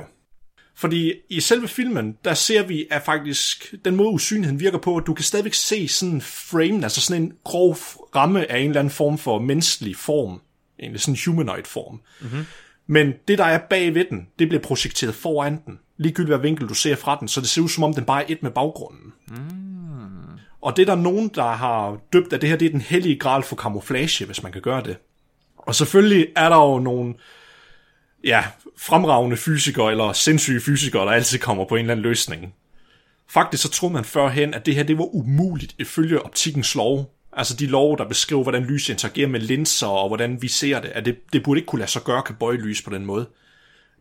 Fordi i selve filmen, der ser vi, at faktisk den måde usynligheden virker på, at du kan stadigvæk se sådan en frame, altså sådan en grov ramme af en eller anden form for menneskelig form. Egentlig sådan en humanoid form. Mm-hmm. Men det, der er bag ved den, det bliver projekteret foran den. Ligegyldigt hvad vinkel du ser fra den, så det ser ud som om, den bare er et med baggrunden. Mm. Og det er der nogen, der har døbt, at det her det er den hellige gral for camouflage, hvis man kan gøre det. Og selvfølgelig er der jo nogle ja, fremragende fysikere eller sindssyge fysikere, der altid kommer på en eller anden løsning. Faktisk så troede man førhen, at det her det var umuligt ifølge optikkens lov. Altså de lov, der beskriver, hvordan lys interagerer med linser og hvordan vi ser det, at det, det burde ikke kunne lade sig gøre, kan bøje lys på den måde.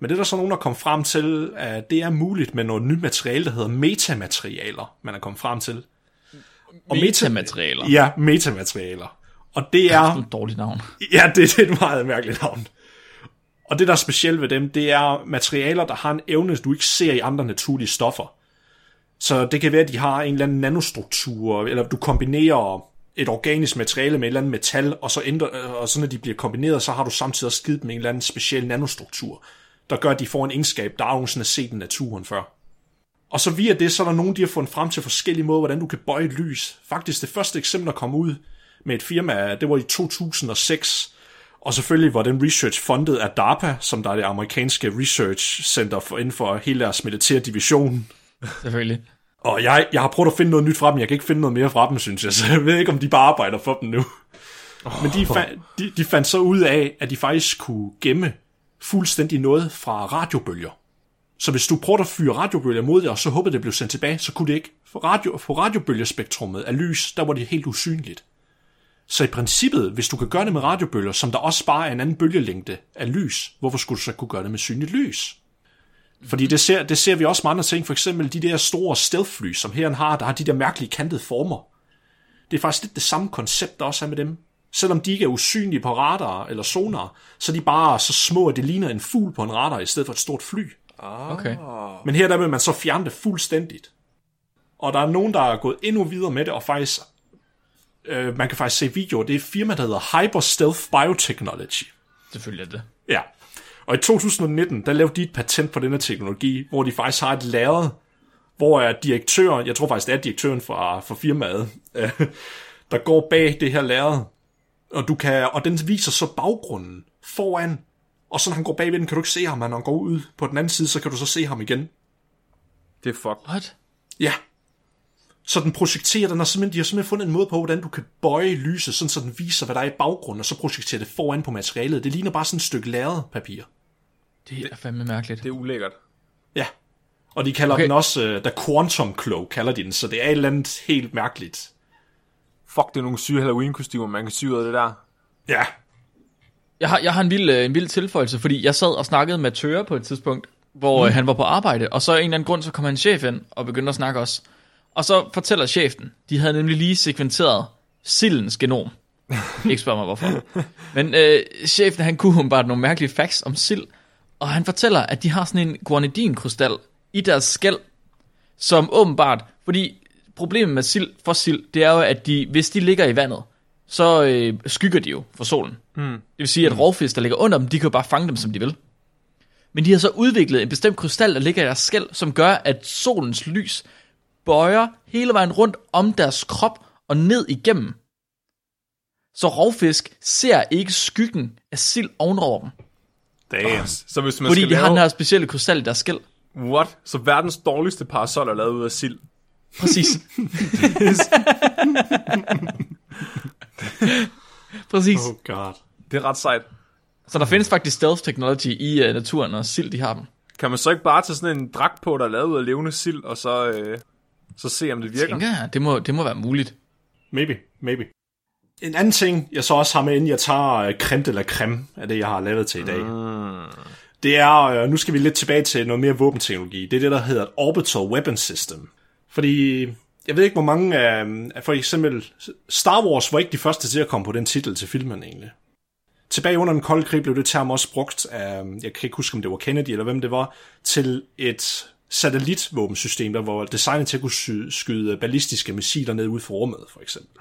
Men det er der så nogen, der kom frem til, at det er muligt med noget nyt materiale, der hedder metamaterialer, man er kommet frem til. Og Metamaterialer. Ja, metamaterialer. Og det Det er... er et dårligt navn. Ja, det, det er et meget mærkeligt navn. Og det, der er specielt ved dem, det er materialer, der har en evne, du ikke ser i andre naturlige stoffer. Så det kan være, at de har en eller anden nanostruktur, eller du kombinerer et organisk materiale med et eller andet metal, og så, ændrer, og så når de bliver kombineret, så har du samtidig også skidt med en eller anden speciel nanostruktur, der gør, at de får en egenskab, der aldrig er set i naturen før. Og så via det, så er der nogen, de har fundet frem til forskellige måder, hvordan du kan bøje lys. Faktisk det første eksempel, der kom ud med et firma, det var i 2006, og selvfølgelig var den research fundet af DARPA, som der er det amerikanske research center for inden for hele deres militære division. Selvfølgelig. Og jeg, jeg har prøvet at finde noget nyt fra dem, jeg kan ikke finde noget mere fra dem, synes jeg, så jeg ved ikke, om de bare arbejder for dem nu. Oh. Men de, fa- de, de fandt så ud af, at de faktisk kunne gemme fuldstændig noget fra radiobølger. Så hvis du prøver at fyre radiobølger mod det, og så håbede det blev sendt tilbage, så kunne det ikke. For radio, på radiobølgespektrummet af lys, der var det helt usynligt. Så i princippet, hvis du kan gøre det med radiobølger, som der også bare er en anden bølgelængde af lys, hvorfor skulle du så kunne gøre det med synligt lys? Fordi det ser, det ser vi også med andre ting, for eksempel de der store stealth-fly, som her har, der har de der mærkelige kantede former. Det er faktisk lidt det samme koncept, der også er med dem. Selvom de ikke er usynlige på radar eller sonar, så er de bare så små, at det ligner en fugl på en radar i stedet for et stort fly. Okay. Men her der vil man så fjerne det fuldstændigt. Og der er nogen, der er gået endnu videre med det, og faktisk, øh, man kan faktisk se videoer, det er et firma, der hedder Hyper Stealth Biotechnology. Selvfølgelig er det. Ja. Og i 2019, der lavede de et patent på denne teknologi, hvor de faktisk har et lærred, hvor er direktøren, jeg tror faktisk, det er direktøren fra, fra firmaet, øh, der går bag det her lærred, og, du kan, og den viser så baggrunden foran, og så når han går bagved den, kan du ikke se ham, men når han går ud på den anden side, så kan du så se ham igen. Det er fuck. What? Ja. Så den projekterer, den har simpelthen, de har simpelthen fundet en måde på, hvordan du kan bøje lyset, sådan så den viser, hvad der er i baggrunden, og så projekterer det foran på materialet. Det ligner bare sådan et stykke lærred papir. Det er fandme mærkeligt. Det er ulækkert. Ja. Og de kalder okay. Okay. den også, uh, The Quantum Cloak, kalder de den, så det er et eller andet helt mærkeligt. Fuck, det er nogle syge Halloween-kostymer, man kan sy ud af det der. Ja. Jeg har, jeg har en, vild, øh, en vild tilføjelse, fordi jeg sad og snakkede med Tøre på et tidspunkt, hvor mm. han var på arbejde, og så af en eller anden grund, så kom han chef ind og begyndte at snakke også. Og så fortæller chefen, de havde nemlig lige sekventeret sildens genom. Ikke spørg mig hvorfor. Men øh, chefen, han kunne bare nogle mærkelige facts om sild, og han fortæller, at de har sådan en guanidinkrystal i deres skæld, som åbenbart, fordi problemet med sild for sild, det er jo, at de, hvis de ligger i vandet, så øh, skygger de jo for solen. Mm. Det vil sige, at rovfisk, der ligger under dem, de kan jo bare fange dem, som de vil. Men de har så udviklet en bestemt krystal, der ligger i deres skæld, som gør, at solens lys bøjer hele vejen rundt om deres krop og ned igennem. Så rovfisk ser ikke skyggen af sild ovenover dem, Damn. Så hvis man fordi skal de lave... har den her specielle krystal i deres skæld. What? Så verdens dårligste parasol er lavet ud af sild. Præcis. Præcis. Oh god. Det er ret sejt. Så der findes faktisk stealth technology i uh, naturen, og sild de har dem. Kan man så ikke bare tage sådan en dragt på, der er lavet ud af levende sild, og så, øh, så se, om det virker? Tænker jeg, det må, det må være muligt. Maybe, maybe. En anden ting, jeg så også har med, inden jeg tager uh, creme la creme af det, jeg har lavet til i dag, mm. det er, uh, nu skal vi lidt tilbage til noget mere våbenteknologi. Det er det, der hedder et Orbital Weapon System. Fordi, jeg ved ikke, hvor mange af, af for eksempel, Star Wars var ikke de første til at komme på den titel til filmen egentlig. Tilbage under den kolde krig blev det term også brugt af, jeg kan ikke huske, om det var Kennedy eller hvem det var, til et satellitvåbensystem, der var designet til at kunne skyde ballistiske missiler ned ud for rummet, for eksempel.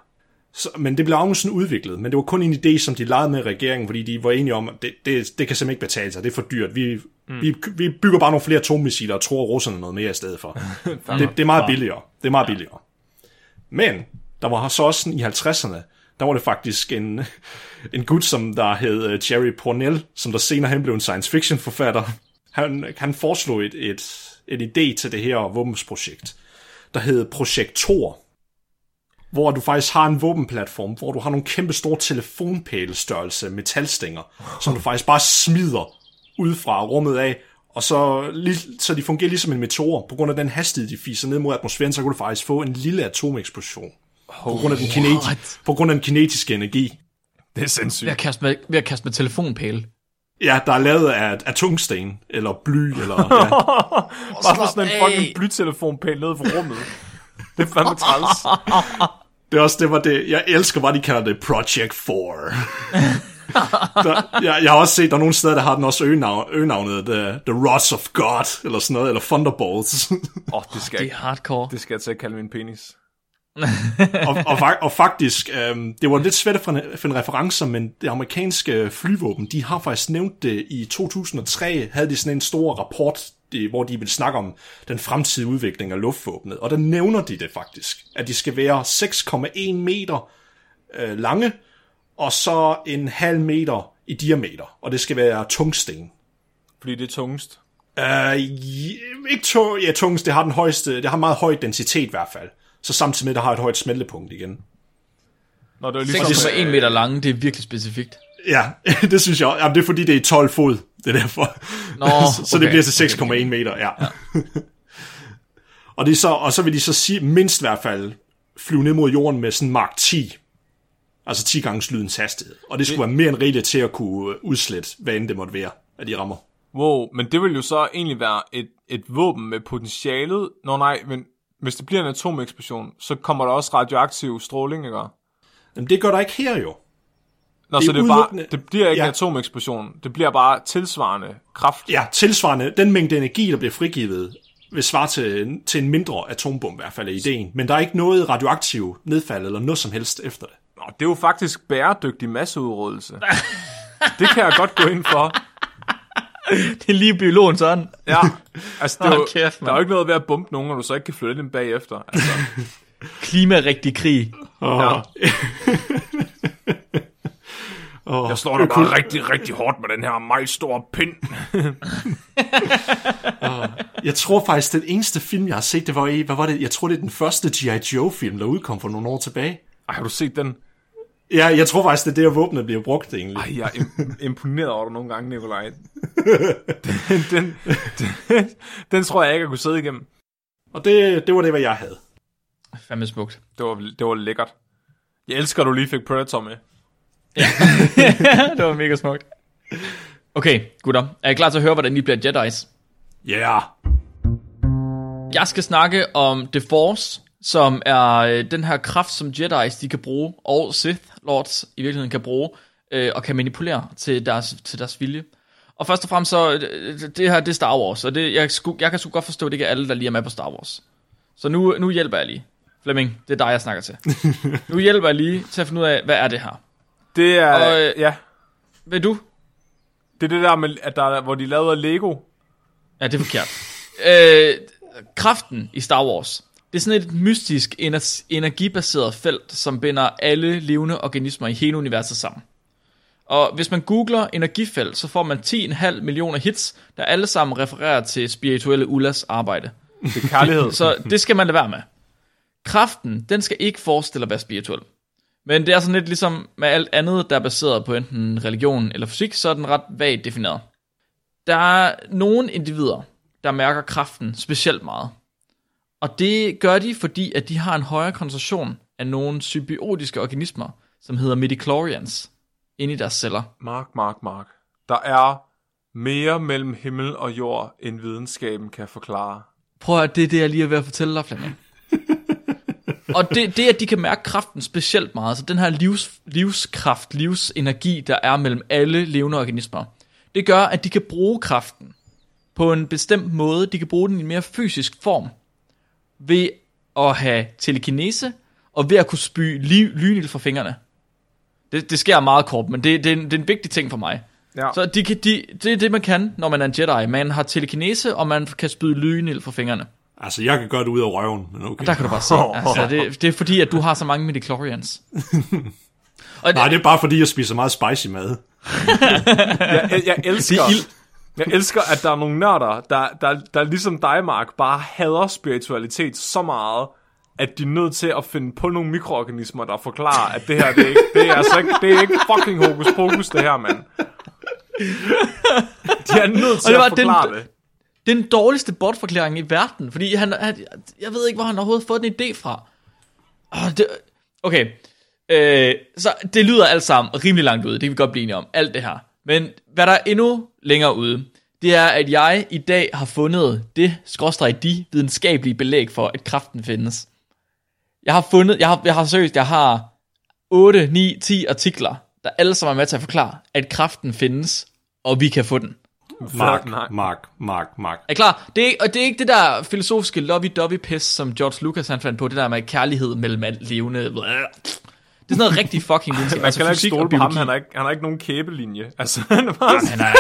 Så, men det blev sådan udviklet, men det var kun en idé, som de legede med regeringen, fordi de var enige om, at det, det, det kan simpelthen ikke betale sig, det er for dyrt. Vi, mm. vi, vi bygger bare nogle flere atommissiler og tror russerne noget mere i stedet for. det, det er meget billigere. Det er meget billigere. Men der var så også i 50'erne, der var det faktisk en, en gut, som der hed øh, Jerry Pornell, som der senere hen blev en science fiction forfatter. Han, han foreslog et, et, et idé til det her våbensprojekt, der hed Projekt Thor, hvor du faktisk har en våbenplatform, hvor du har nogle kæmpe store telefonpælestørrelse metalstænger, som du faktisk bare smider ud fra rummet af, og så, så de fungerer ligesom en meteor. På grund af den hastighed, de fiser ned mod atmosfæren, så kan du faktisk få en lille atomeksplosion. På grund, af den kineti- på grund af den kinetiske energi. Det er sindssygt. Ved at kaste med, ved at kaste med telefonpæle. Ja, der er lavet af, af tungsten, eller bly, eller... Ja. Bare sådan en fucking blytelefonpæl nede for rummet. Det er fandme træls. Det er også det, var det. Jeg elsker, hvad de kalder det Project 4. der, jeg, jeg har også set, der er nogle steder, der har den også øgenavn, øgenavnet The, The Rods of God, eller sådan noget, eller Thunderbolts. Åh, oh, det skal Det er hardcore. det skal jeg til at kalde min penis. og, og, og faktisk, øhm, det var lidt svært at finde finde referencer, men det amerikanske flyvåben, de har faktisk nævnt det i 2003, havde de sådan en stor rapport, det, hvor de ville snakke om den fremtidige udvikling af luftvåbnet, og der nævner de det faktisk, at de skal være 6,1 meter øh, lange, og så en halv meter i diameter, og det skal være tungsten. Fordi det er tungest. Uh, ikke to, ja, tungst, det har den højeste, det har meget høj densitet i hvert fald. Så samtidig med, der har et højt smeltepunkt igen. Nå, det er ligesom, 6,1 meter lange, det er virkelig specifikt. Ja, det synes jeg. Jamen, det er fordi, det er 12 fod. Det er derfor. Nå, så, så det bliver til 6,1 meter, ja. ja. og, det er så, og så vil de så sige, mindst i hvert fald flyve ned mod jorden med sådan Mark 10. Altså 10 gange lydens hastighed. Og det skulle det... være mere end rigeligt til at kunne udslette, hvad end det måtte være, at de rammer. Wow, men det vil jo så egentlig være et, et våben med potentialet. Nå nej, men hvis det bliver en atomeksplosion, så kommer der også radioaktiv stråling, ikke? Jamen det gør der ikke her jo. Nå, Det så det, er bare, udelukkende- det bliver ikke Ja. en atomeksplosion. Det bliver bare tilsvarende kraft. Ja, tilsvarende, den mængde energi, der bliver frigivet, vil svare til, til en mindre atombombe i hvert fald er ideen. Men der er ikke noget radioaktiv nedfald eller noget som helst efter det. Nå, det er jo faktisk bæredygtig masseudryddelse. det kan jeg godt gå ind for. Det er lige biologen sådan. Ja, altså det er jo, kæft, der er jo ikke noget ved at bombe nogen, når du så ikke kan flytte dem bagefter. Altså, Klimarigtig krig. Og, jeg slår dig bare rigtig, rigtig hårdt med den her meget store pind. Jeg tror faktisk, den eneste film, jeg har set, det var i, hvad var det? Jeg tror, det er den første G.I. Joe-film, der udkom for nogle år tilbage. Ej, har du set den? Ja, jeg tror faktisk, det er der, våbnet bliver brugt egentlig. Ej, jeg er im- imponeret over dig nogle gange, Nikolaj. Den, den, den, den tror jeg ikke, jeg kunne sidde igennem. Og det, det var det, hvad jeg havde. Fandme smukt. Det var, det var lækkert. Jeg elsker, at du lige fik Predator med. det var mega smukt. Okay, gutter. Er I klar til at høre, hvordan I bliver Jedi's? Ja. Yeah. Jeg skal snakke om The Force, som er øh, den her kraft, som Jedi's de kan bruge, og Sith Lords i virkeligheden kan bruge, øh, og kan manipulere til deres, til deres vilje. Og først og fremmest så, øh, det her, det er Star Wars, og det, jeg, sku, jeg kan sgu godt forstå, at det ikke er alle, der lige er med på Star Wars. Så nu, nu hjælper jeg lige. Flemming, det er dig, jeg snakker til. nu hjælper jeg lige til at finde ud af, hvad er det her? Det er, Og, øh, ja, Ved du? det er det der, med, at der, er- hvor de lavede Lego. Ja, det er forkert. øh, kraften i Star Wars, det er sådan et mystisk ener- energibaseret felt, som binder alle levende organismer i hele universet sammen. Og hvis man googler energifelt, så får man 10,5 millioner hits, der alle sammen refererer til spirituelle Ullas arbejde. Det er kærlighed. Så det skal man lade være med. Kraften, den skal ikke forestille at være spirituel. Men det er sådan lidt ligesom med alt andet, der er baseret på enten religion eller fysik, så er den ret vagt defineret. Der er nogle individer, der mærker kraften specielt meget. Og det gør de, fordi at de har en højere koncentration af nogle symbiotiske organismer, som hedder midichlorians, inde i deres celler. Mark, Mark, Mark. Der er mere mellem himmel og jord, end videnskaben kan forklare. Prøv at det er det, jeg lige er ved at fortælle dig, Flemming. Og det, det, at de kan mærke kraften specielt meget, så den her livs, livskraft, livsenergi, der er mellem alle levende organismer, det gør, at de kan bruge kraften på en bestemt måde. De kan bruge den i en mere fysisk form. Ved at have telekinese, og ved at kunne spy liv, lynild fra fingrene. Det, det sker meget kort, men det, det, er en, det er en vigtig ting for mig. Ja. Så de, kan- de, det er det, man kan, når man er en Jedi. Man har telekinese, og man kan spyde lynild fra fingrene. Altså, jeg kan gøre det ud af røven, men okay. Der kan du bare se. Altså, det, det er fordi, at du har så mange midichlorians. Og Nej, det er bare fordi, jeg spiser meget spicy mad. Jeg, jeg, elsker... Er. Jeg elsker, at der er nogle nørder, der, der, der ligesom dig, Mark, bare hader spiritualitet så meget, at de er nødt til at finde på nogle mikroorganismer, der forklarer, at det her, det er ikke, det er altså ikke, det er ikke fucking hokus pokus, det her, mand. De er nødt til at forklare den- det. Det er den dårligste bortforklaring i verden, fordi han, han, jeg ved ikke, hvor han overhovedet har fået den idé fra. Oh, det, okay, øh, så det lyder alt sammen rimelig langt ude, det kan vi godt blive enige om, alt det her. Men hvad der er endnu længere ude, det er, at jeg i dag har fundet det, skråstrej de, videnskabelige belæg for, at kraften findes. Jeg har fundet, jeg har, jeg har seriøst, jeg har 8, 9, 10 artikler, der alle sammen er med til at forklare, at kraften findes, og vi kan få den. Mark, nej. Mark, Mark, Mark. Er klar? Det er, og det er ikke det der filosofiske lovey-dovey-pis, som George Lucas han fandt på, det der med kærlighed mellem alt levende. Det er sådan noget rigtig fucking videnskab. Man kan da ikke stole på ham, han har ikke, han har ikke nogen kæbelinje. Altså, han er bare... Han er,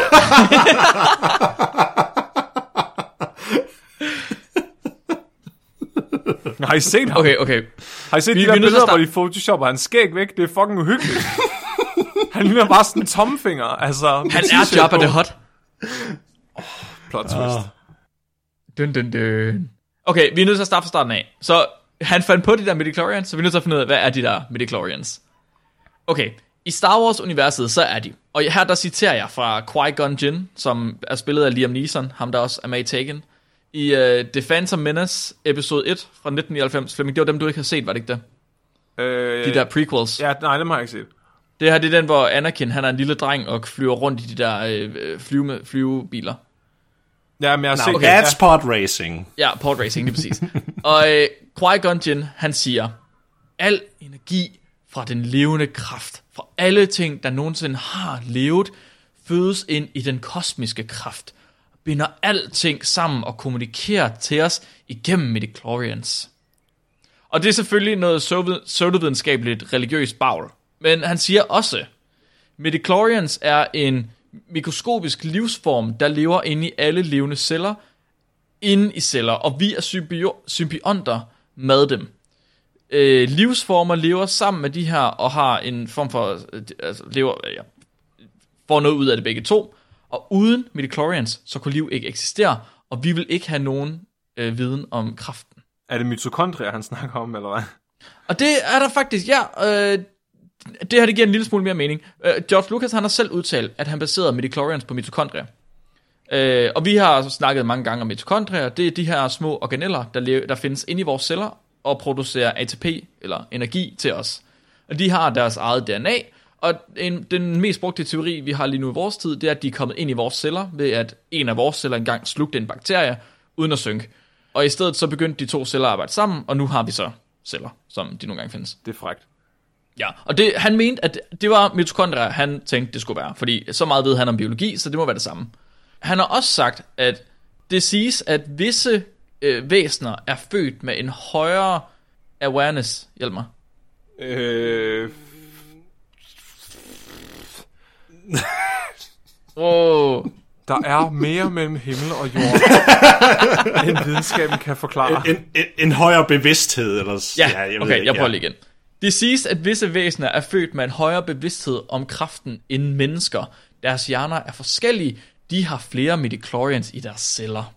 Har I set ham? okay, okay. Har I set Vi- de vi er der at billeder, hvor de photoshopper hans skæg væk? Det er fucking uhyggeligt. han ligner bare sådan en tomfinger. Altså, Han er Jabba the Hutt. Plot twist. Dun, dun, dun. Okay, vi er nødt til at starte fra starten af. Så han fandt på de der midichlorians, så vi er nødt til at finde ud af, hvad er de der midichlorians? Okay, i Star Wars-universet, så er de. Og her der citerer jeg fra Qui-Gon Jinn, som er spillet af Liam Neeson, ham der også er med i Taken. I uh, The Phantom Menace, episode 1 fra 1999. Flemming, det var dem, du ikke har set, var det ikke det? Øh, De der prequels. Ja, nej, dem har jeg ikke set. Det her, det er den, hvor Anakin, han er en lille dreng og flyver rundt i de der øh, flyve, flyvebiler. Ja, men jeg har set... Okay. ja, That's pod racing. Ja, port racing, lige præcis. og øh, Qui-Gon Jinn, han siger, al energi fra den levende kraft, fra alle ting, der nogensinde har levet, fødes ind i den kosmiske kraft, binder alting sammen og kommunikerer til os igennem midichlorians. Og det er selvfølgelig noget pseudo- pseudovidenskabeligt religiøst bagl. Men han siger også, midichlorians er en mikroskopisk livsform, der lever inde i alle levende celler, inde i celler, og vi er symbio- symbionter med dem. Øh, livsformer lever sammen med de her, og har en form for, øh, altså, lever, øh, ja, får noget ud af det begge to, og uden midichlorians, så kunne liv ikke eksistere, og vi vil ikke have nogen øh, viden om kraften. Er det mitokondrier, han snakker om, eller hvad? Og det er der faktisk, ja, øh, det her det giver en lille smule mere mening. Øh, George Lucas han har selv udtalt, at han baserede midichlorians på mitokondrier. Øh, og vi har altså snakket mange gange om mitokondrier. Det er de her små organeller, der, leve, der findes inde i vores celler og producerer ATP, eller energi, til os. Og de har deres eget DNA, og en, den mest brugte teori, vi har lige nu i vores tid, det er, at de er kommet ind i vores celler, ved at en af vores celler engang slugte en bakterie, uden at synke. Og i stedet så begyndte de to celler at arbejde sammen, og nu har vi så celler, som de nogle gange findes. Det er frægt. Ja, og det, han mente, at det var mitokondrier, han tænkte, det skulle være. Fordi så meget ved han om biologi, så det må være det samme. Han har også sagt, at det siges, at visse øh, væsener er født med en højere awareness. Hjælp mig. Øh, Oh, der er mere mellem himmel og jord, end videnskaben kan forklare. En, en, en højere bevidsthed, eller... s- ja, jeg ved okay, ikke, jeg prøver ja. lige igen. Det siges, at visse væsener er født med en højere bevidsthed om kraften end mennesker. Deres hjerner er forskellige. De har flere midichlorians i deres celler.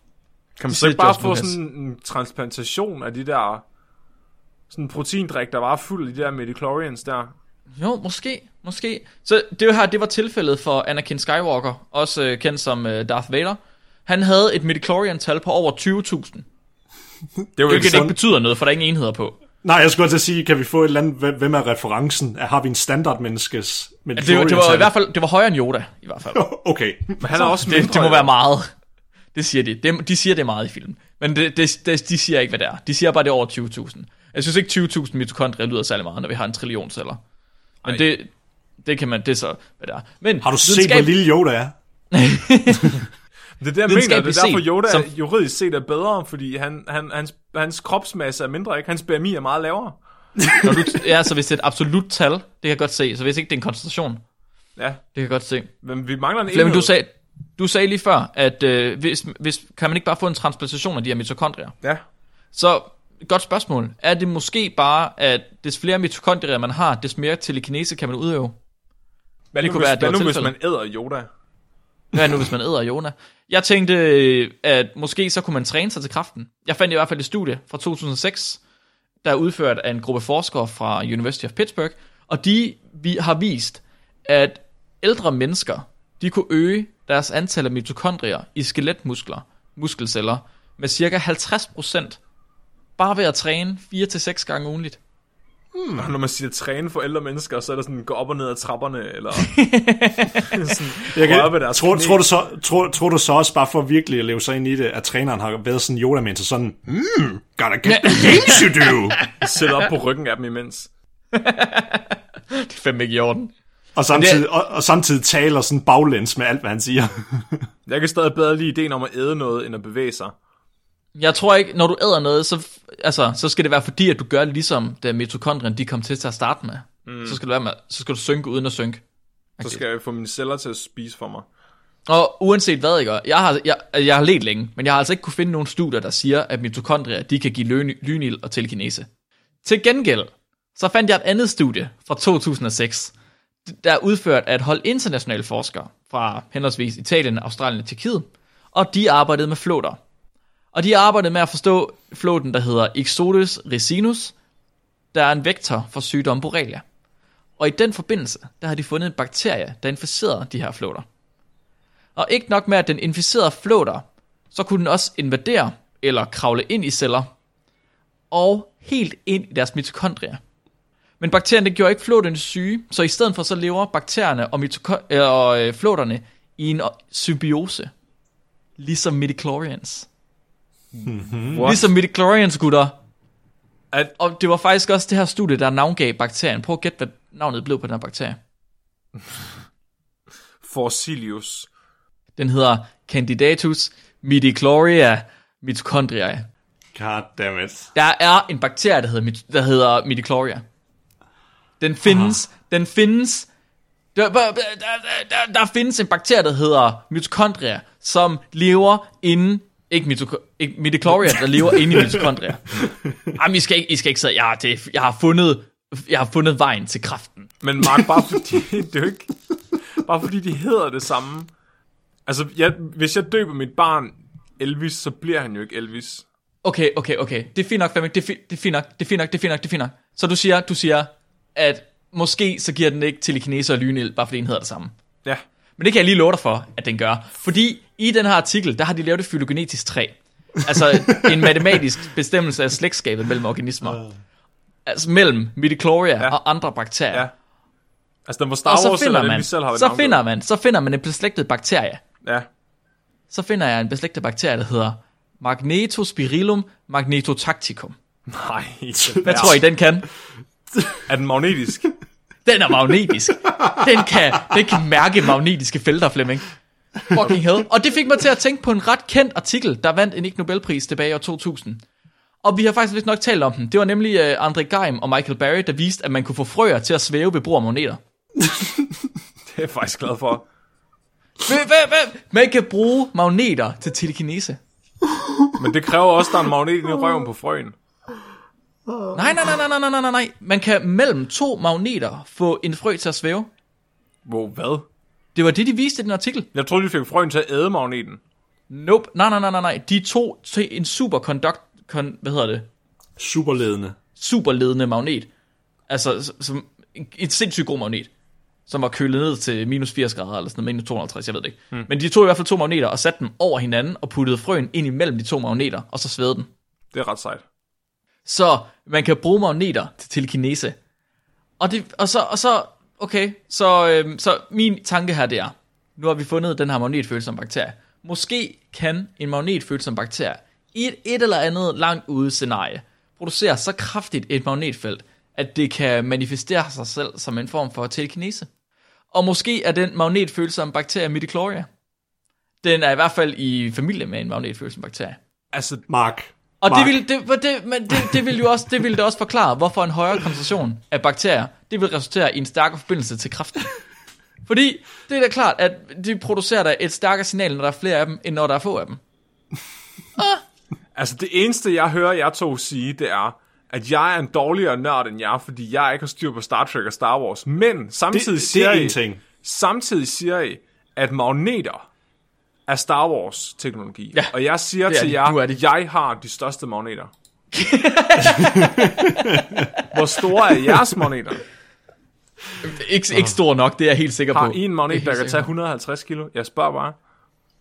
Kan man Det så ikke bare få sådan en transplantation af de der... Sådan en proteindrik, der var fuld af de der midichlorians der. Jo, måske, måske. Så det var her, det var tilfældet for Anakin Skywalker, også øh, kendt som øh, Darth Vader. Han havde et midichlorian-tal på over 20.000. Det er jo ikke ikke betyder noget, for der er ingen enheder på. Nej, jeg skulle til at sige, kan vi få et eller andet, hvem- er referencen? Har vi en standardmenneskes med Det, det var i hvert fald det var højere end Yoda, i hvert fald. Okay. Men han er også Det, mindre, det må jo. være meget. Det siger de. de. De siger det meget i filmen. Men det, det, det, de siger ikke, hvad det er. De siger bare, det er over 20.000. Jeg synes ikke, 20.000 mitokondrier lyder særlig meget, når vi har en trillion celler. Men Ej. det, det kan man, det er så, hvad det er. Men Har du set, videnskab- hvor lille Yoda er? Det er det, jeg mener. Det er derfor, Yoda som- juridisk set er bedre, fordi han, han, hans, hans kropsmasse er mindre, ikke? Hans BMI er meget lavere. Når du, ja, så hvis det er et absolut tal, det kan jeg godt se. Så hvis ikke det er en koncentration, Ja, det kan jeg godt se. men vi mangler en Flemming, du sagde, du sagde lige før, at øh, hvis, hvis, kan man ikke bare få en transplantation af de her mitokondrier? Ja, Så, godt spørgsmål. Er det måske bare, at des flere mitokondrier man har, des mere telekinese kan man udøve? hvad Det nu, kunne hvis, være, det hvad nu hvis man æder Yoda? Hvad nu, hvis man æder Jona? Jeg tænkte, øh, at måske så kunne man træne sig til kraften. Jeg fandt i hvert fald et studie fra 2006, der er udført af en gruppe forskere fra University of Pittsburgh, og de vi har vist, at ældre mennesker, de kunne øge deres antal af mitokondrier i skeletmuskler, muskelceller, med cirka 50%, bare ved at træne 4-6 gange ugenligt. Og når man siger træne for ældre mennesker, så er der sådan, gå op og ned ad trapperne, eller sådan, Jeg ved kan, deres tror, knæ. tror, du så, tror, tror du så også, bare for virkelig at leve sig ind i det, at træneren har været sådan yoda med sådan, mm, gotta get the games you do. Sætte op på ryggen af dem imens. Det er fandme ikke i orden. Og samtidig, og, og samtidig taler sådan baglæns med alt, hvad han siger. Jeg kan stadig bedre lide ideen om at æde noget, end at bevæge sig. Jeg tror ikke, når du æder noget, så, altså, så skal det være fordi, at du gør ligesom da mitokondrien, de kom til til at starte med. Mm. Så skal du være med, så skal du synke uden at synke. Så skal jeg få mine celler til at spise for mig. Og uanset hvad, ikke? Jeg har, jeg, jeg har let længe, men jeg har altså ikke kunne finde nogen studier, der siger, at mitokondrier, de kan give lyn, lynild og telekinese. Til gengæld, så fandt jeg et andet studie fra 2006, der er udført af et hold internationale forskere fra henholdsvis Italien, Australien og Tjekkiet, og de arbejdede med flåter. Og de arbejdede med at forstå flåten, der hedder Ixodes ricinus, der er en vektor for sygdom Borrelia. Og i den forbindelse, der har de fundet en bakterie, der inficerede de her flåter. Og ikke nok med, at den inficerede flåter, så kunne den også invadere eller kravle ind i celler, og helt ind i deres mitokondrier. Men bakterien det gjorde ikke flåterne syge, så i stedet for så lever bakterierne og, mitoko- øh, og flåterne i en symbiose. Ligesom midichlorians. What? Ligesom midichlorians, gutter. At, Og det var faktisk også det her studie, der navngav bakterien. Prøv at gætte, hvad navnet blev på den her bakterie. Forsilius. Den hedder Candidatus midicloria mitochondriae. God damn it. Der er en bakterie, der hedder, der hedder midicloria. Den findes, den findes, der, der, der, der, findes en bakterie, der hedder mitokondria, som lever inden, ikke, mitoko- ikke midicloria, der lever inde i mitokondria. Jamen, I skal ikke, I skal ikke sige, ja, det, jeg har fundet, jeg har fundet vejen til kraften. Men Mark, bare fordi, det er jo ikke, bare fordi de hedder det samme. Altså, jeg, hvis jeg døber mit barn Elvis, så bliver han jo ikke Elvis. Okay, okay, okay. Det er fint nok, Flemming. Det er, fi- det er fint nok, det er fint nok, det er fint nok, det er fint nok. Så du siger, du siger, at måske så giver den ikke telekinese og lynild, bare fordi den hedder det samme. Ja. Men det kan jeg lige love dig for, at den gør. Fordi i den her artikel, der har de lavet et fylogenetisk træ. Altså en matematisk bestemmelse af slægtskabet mellem organismer. Altså mellem midicloria ja. Og andre bakterier. Ja. Altså, den var Star Og så Wars, eller finder den, man, vi selv har så finder man, så finder man en beslægtet bakterie. Ja. Så finder jeg en beslægtet bakterie, der hedder Magnetospirillum magnetotacticum. Nej. Hvad tror I, den kan? Er den magnetisk? Den er magnetisk. Den kan, den kan mærke magnetiske felter, Flemming. Fucking hell. Og det fik mig til at tænke på en ret kendt artikel, der vandt en Ig Nobelpris tilbage i år 2000. Og vi har faktisk vist nok talt om den. Det var nemlig uh, André Geim og Michael Barry, der viste, at man kunne få frøer til at svæve ved brug af magneter. Det er jeg faktisk glad for. Man kan bruge magneter til telekinese. Men det kræver også, at der er en magnet i røven på frøen. Nej, nej, nej, nej, nej, nej, nej, nej. Man kan mellem to magneter få en frø til at svæve. Wow, hvad? Det var det, de viste i den artikel. Jeg troede, de fik frøen til at æde magneten. Nope. Nej, nej, nej, nej, nej. De to til en superconduct... Kon, hvad hedder det? Superledende. superledende magnet. Altså, som et sindssygt god magnet, som var kølet ned til minus 80 grader, eller sådan noget, minus 250, jeg ved det ikke. Hmm. Men de tog i hvert fald to magneter og satte dem over hinanden, og puttede frøen ind imellem de to magneter, og så svævede den. Det er ret sejt. Så man kan bruge magneter til telekinese. Og, det, og, så, og så, okay, så, øhm, så min tanke her det er, nu har vi fundet den her magnetfølsomme bakterie. Måske kan en magnetfølsom bakterie i et, et eller andet langt ude scenarie producere så kraftigt et magnetfelt, at det kan manifestere sig selv som en form for telekinese. Og måske er den magnetfølsomme bakterie midicloria. den er i hvert fald i familie med en magnetfølsom bakterie. Altså, Mark. Og Mark. det vil, det, det, men det, det, vil jo også, det vil det også forklare, hvorfor en højere koncentration af bakterier, det vil resultere i en stærkere forbindelse til kræften. Fordi det er da klart, at de producerer da et stærkere signal, når der er flere af dem, end når der er få af dem. altså, det eneste, jeg hører jer to sige, det er, at jeg er en dårligere nørd end jer, fordi jeg ikke har styr på Star Trek og Star Wars. Men samtidig, Det- det siger, er I, en ting. samtidig siger I, at magneter er Star Wars teknologi. Ja, og jeg siger det er til de. jer, Nu er de. jeg har de største magneter. Hvor store er jeres magneter? Ikke, ikke stor nok, det er jeg helt sikker på. Har en Det magnet, der kan sikker tage på. 150 kilo? Jeg spørger bare.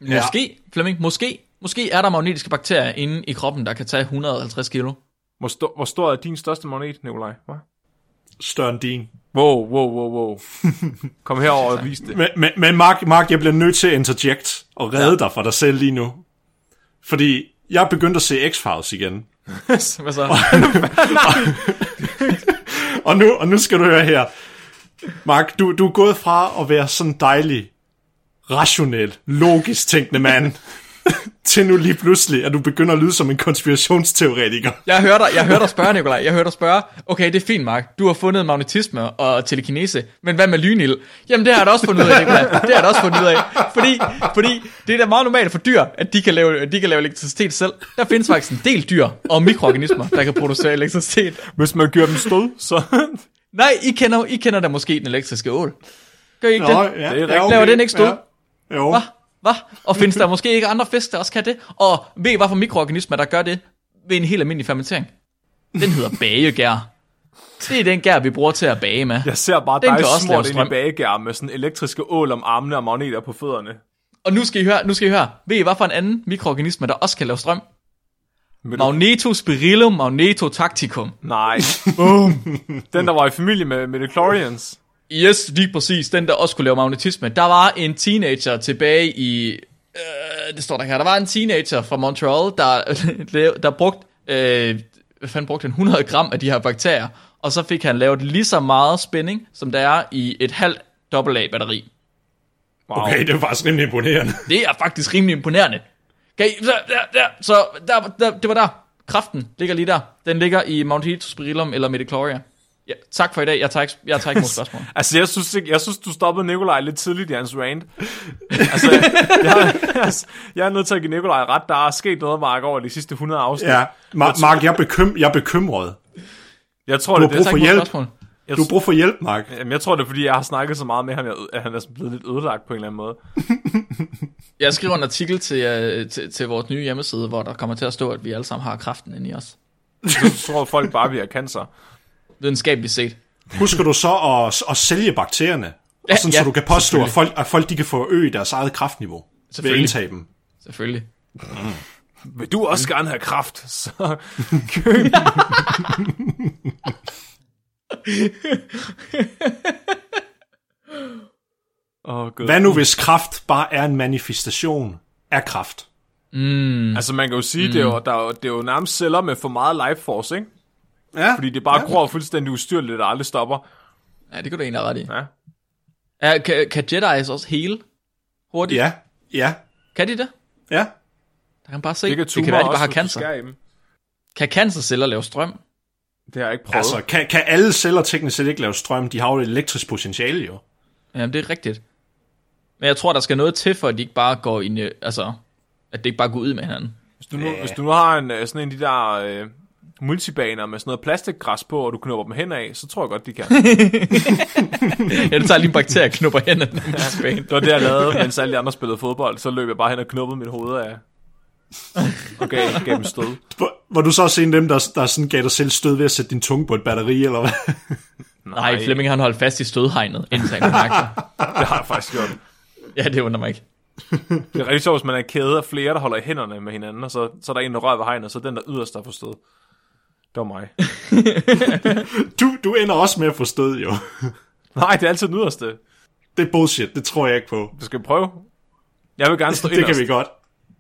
Måske, Flemming, måske. Måske er der magnetiske bakterier inde i kroppen, der kan tage 150 kilo. Hvor, stor, hvor stor er din største magnet, Nikolaj? Hvad? Større end din. Wow, wow, wow, wow. Kom herover og vis det. Men, men, men Mark, Mark, jeg bliver nødt til at interject og redde ja. dig fra dig selv lige nu. Fordi jeg er begyndt at se X-Files igen. Hvad så? Og nu, og nu skal du høre her. Mark, du, du er gået fra at være sådan dejlig, rationel, logisk tænkende mand, til nu lige pludselig, at du begynder at lyde som en konspirationsteoretiker. Jeg hører dig, jeg hører dig spørge, Nikolaj. Jeg hører dig spørge, okay, det er fint, Mark. Du har fundet magnetisme og telekinese, men hvad med lynild? Jamen, det har jeg da også fundet ud af, Nikolaj. Det har jeg da også fundet ud af. Fordi, fordi det er da meget normalt for dyr, at de kan, lave, at de kan lave elektricitet selv. Der findes faktisk en del dyr og mikroorganismer, der kan producere elektricitet. Hvis man gør dem stød, så... Nej, I kender, I kender da måske den elektriske ål. Gør I ikke Nå, det? ja, det er. Laver den ikke stød? Ja. Jo. Hvad? Hvad? Og findes der måske ikke andre fisk, der også kan det? Og ved I, hvad for mikroorganismer, der gør det ved en helt almindelig fermentering? Den hedder bagegær. Det er den gær, vi bruger til at bage med. Jeg ser bare Den dig smurt ind i bagegær med sådan elektriske ål om armene og magneter på fødderne. Og nu skal I høre, nu skal I høre. Ved I, hvad for en anden mikroorganisme, der også kan lave strøm? Du- Magnetospirillum magnetotacticum. Nej. Boom. Den, der var i familie med midichlorians. Yes, lige præcis. Den, der også kunne lave magnetisme. Der var en teenager tilbage i... Øh, det står der her. Der var en teenager fra Montreal, der, der brugte... Øh, hvad fanden brugte han? 100 gram af de her bakterier. Og så fik han lavet lige så meget spænding, som der er i et halvt AA-batteri. Wow. Okay, det er faktisk rimelig imponerende. Det er faktisk rimelig imponerende. I, så, der, der, så der, der, det var der. Kraften ligger lige der. Den ligger i Magnetospirillum eller Midichlorian. Ja, tak for i dag. Jeg tager ikke, jeg tager ikke mod spørgsmål. Altså, jeg synes, ikke, jeg synes, du stoppede Nikolaj lidt tidligt i hans rant. altså, jeg, jeg, jeg, jeg er nødt til at give Nikolaj ret. Der er sket noget, Mark, over de sidste 100 afsnit. Ja, Ma- Mark, jeg er, bekym- jeg er bekymret. Jeg tror, Du det, har er brug for hjælp. spørgsmål. jeg, Du har brug for hjælp, Mark. Jamen, jeg tror, det er, fordi jeg har snakket så meget med ham, jeg- at han er blevet lidt ødelagt på en eller anden måde. Jeg skriver en artikel til, uh, til, til vores nye hjemmeside, hvor der kommer til at stå, at vi alle sammen har kraften inde i os. Så tror folk bare, vi har cancer. Videnskabeligt set. Husker du så at, at sælge bakterierne? Ja, Og sådan, ja, så du kan påstå, at folk, at folk de kan forøge deres eget kraftniveau ved at indtage dem. Selvfølgelig. Vil du også gerne have kraft, så Åh, oh, gud. Hvad nu hvis kraft bare er en manifestation af kraft? Altså, man kan jo sige, mm. det, er jo, der er jo, det er jo nærmest celler med for meget life force, ikke? Ja, Fordi det bare ja. gror fuldstændig ustyrligt og aldrig stopper. Ja, det kan du egentlig ret i. Ja. Ja, kan, kan Jedi's også hele hurtigt? ja, ja, Kan de det? ja. Der kan bare se. Det kan det kan være, de bare har cancer. Kan cancerceller lave strøm? Det har jeg ikke prøvet. Altså, kan, kan alle celler teknisk set ikke lave strøm? De har jo et elektrisk potentiale, jo. Jamen, det er rigtigt. Men jeg tror, der skal noget til, for at de ikke bare går ind i, altså, at det ikke bare går ud med hinanden. Hvis du nu, hvis du nu har en, øh, sådan en af de der øh, multibaner med sådan noget plastikgræs på, og du knupper dem hen af, så tror jeg godt, de kan. Ja, det tager lige en bakterie og knupper hænderne. Ja. Det var det, jeg lavede, mens alle de andre spillede fodbold. Så løb jeg bare hen og knuppede mit hoved af. Og gav, gav dem stød. Hvor du så også en af dem, der, der sådan gav dig selv stød ved at sætte din tunge på et batteri, eller hvad? Nej, Flemming han holdt fast i stødhegnet, indtil han det. Det har jeg faktisk gjort. Ja, det undrer mig ikke. Det er rigtig sjovt, hvis man er kæde af flere, der holder i hænderne med hinanden, og så, så er der en, der rører ved hegnet, så er den, der yderst der får stød. Det var mig. Du, du ender også med at få stød, jo. Nej, det er altid den yderste. Det er bullshit, det tror jeg ikke på. Du skal prøve. Jeg vil gerne stå Det kan inderst. vi godt.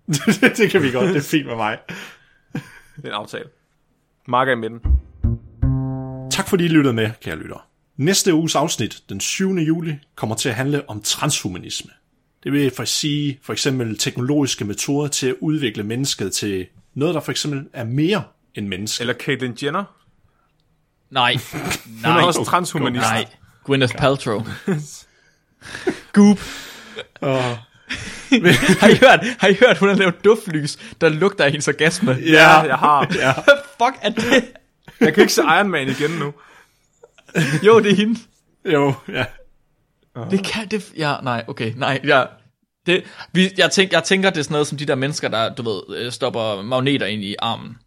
det kan vi godt, det er fint med mig. Det er en aftale. Mark er i midten. Tak fordi I lyttede med, kære lytter. Næste uges afsnit, den 7. juli, kommer til at handle om transhumanisme. Det vil for at sige for eksempel teknologiske metoder til at udvikle mennesket til noget, der for eksempel er mere end menneske. Eller Caitlyn Jenner. Nej. Hun Nej. er også transhumanist. Nej. Gwyneth Paltrow. Goop. har, I hørt, har I hørt, hun har lavet duftlys, der lugter af hendes orgasme? Ja, jeg har. ja. Fuck er det? Jeg kan ikke se Iron Man igen nu. Jo, det er hende. Jo, ja. Det kan det... Ja, nej, okay, nej, ja. Det, vi, jeg, tænk, jeg tænker, det er sådan noget som de der mennesker, der, du ved, øh, stopper magneter ind i armen.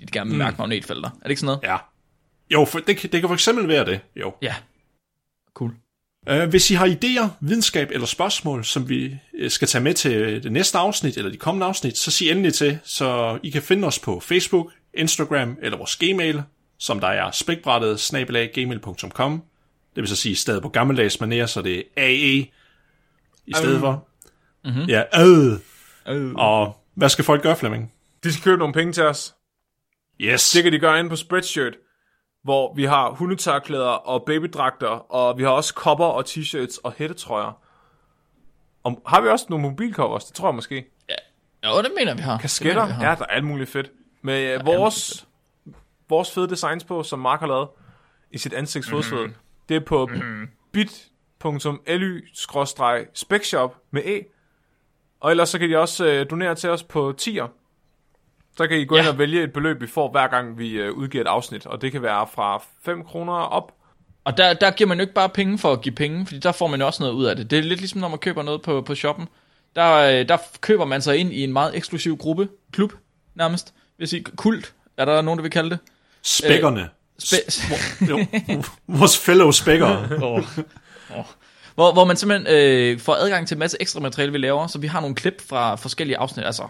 Fordi de gerne vil mærke magnetfelter. Er det ikke sådan noget? Ja. Jo, for det, kan- det kan for eksempel være det. Jo. Ja. Cool. Uh, hvis I har idéer, videnskab eller spørgsmål, som vi øh, skal tage med til det næste afsnit eller de kommende afsnit, så sig endelig til, så I kan finde os på Facebook, Instagram eller vores gmail, som der er spækbrættet snabelaggmail.com. Det vil så sige stedet på gammeldags manér, så det er AE i stedet for. Mm-hmm. Ja, øh. Øh. Og hvad skal folk gøre, Flemming? De skal købe nogle penge til os. Yes. Det kan de gøre inde på Spreadshirt, hvor vi har hundetarklæder og babydragter, og vi har også kopper og t-shirts og hættetrøjer. Og har vi også nogle mobilcovers? Det tror jeg måske. Jo, det mener vi har. Kasketter? Mener vi har. Ja, der er alt muligt fedt. Med uh, vores, vores fede designs på, som Mark har lavet i sit ansigtsfodsved. Mm. Det er på bit.ly-specshop med E. Og ellers så kan de også uh, donere til os på tier. Så kan I gå Ja. ind og vælge et beløb, vi får hver gang vi uh, udgiver et afsnit. Og det kan være fra 5 kroner op. Og der, der giver man jo ikke bare penge for at give penge, fordi der får man jo også noget ud af det. Det er lidt ligesom, når man køber noget på, på shoppen. Der, øh, der køber man sig ind i en meget eksklusiv gruppe, klub nærmest. Hvis I kult, er der nogen, der vil kalde det? Spækkerne. Spe- Jo, vores fellow spækkere. oh. Oh. Hvor, hvor man simpelthen øh, får adgang til en masse ekstra materiale, vi laver. Så vi har nogle klip fra forskellige afsnit. Altså,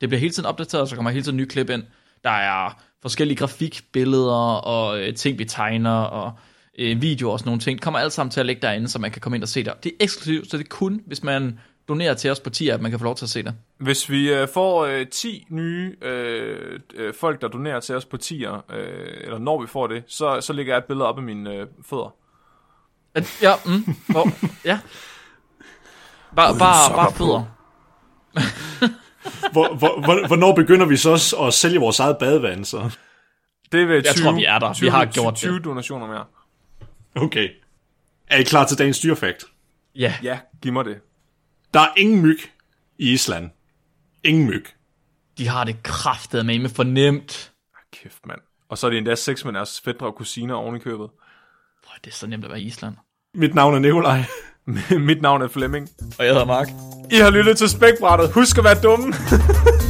det bliver hele tiden opdateret, så kommer hele tiden nye klip ind. Der er forskellige grafikbilleder og øh, ting, vi tegner og øh, videoer og sådan nogle ting. Det kommer alt sammen til at ligge derinde, så man kan komme ind og se det. Det er eksklusivt, så det er kun, hvis man donerer til os på 10, at man kan få lov til at se det. Hvis vi uh, får uh, 10 nye uh, uh, folk, der donerer til os på tier, uh, eller når vi får det, så, så lægger jeg et billede op af mine uh, fødder. At, ja, mm, hvor, ja. Bare, bare, bare fødder. Hvor, hvor, hvor, hvornår begynder vi så også at sælge vores eget badevand, så? Det er ved 20, tror, vi er der. Vi 20, har gjort det. 20 donationer mere. Okay. Er I klar til dagens dyrefakt? Ja, Ja, giv mig det. Der er ingen myg i Island. Ingen myg. de har det kraftet med med fornemt. Ah, Kæft, mand. Og så er det endda sex med deres fædre og kusiner oven i købet. Boy, det er så nemt at være i Island. Mit navn er Nikolaj. Mit navn er Flemming. Og jeg hedder Mark. I har lyttet til Spækbrættet. Husk at være dumme.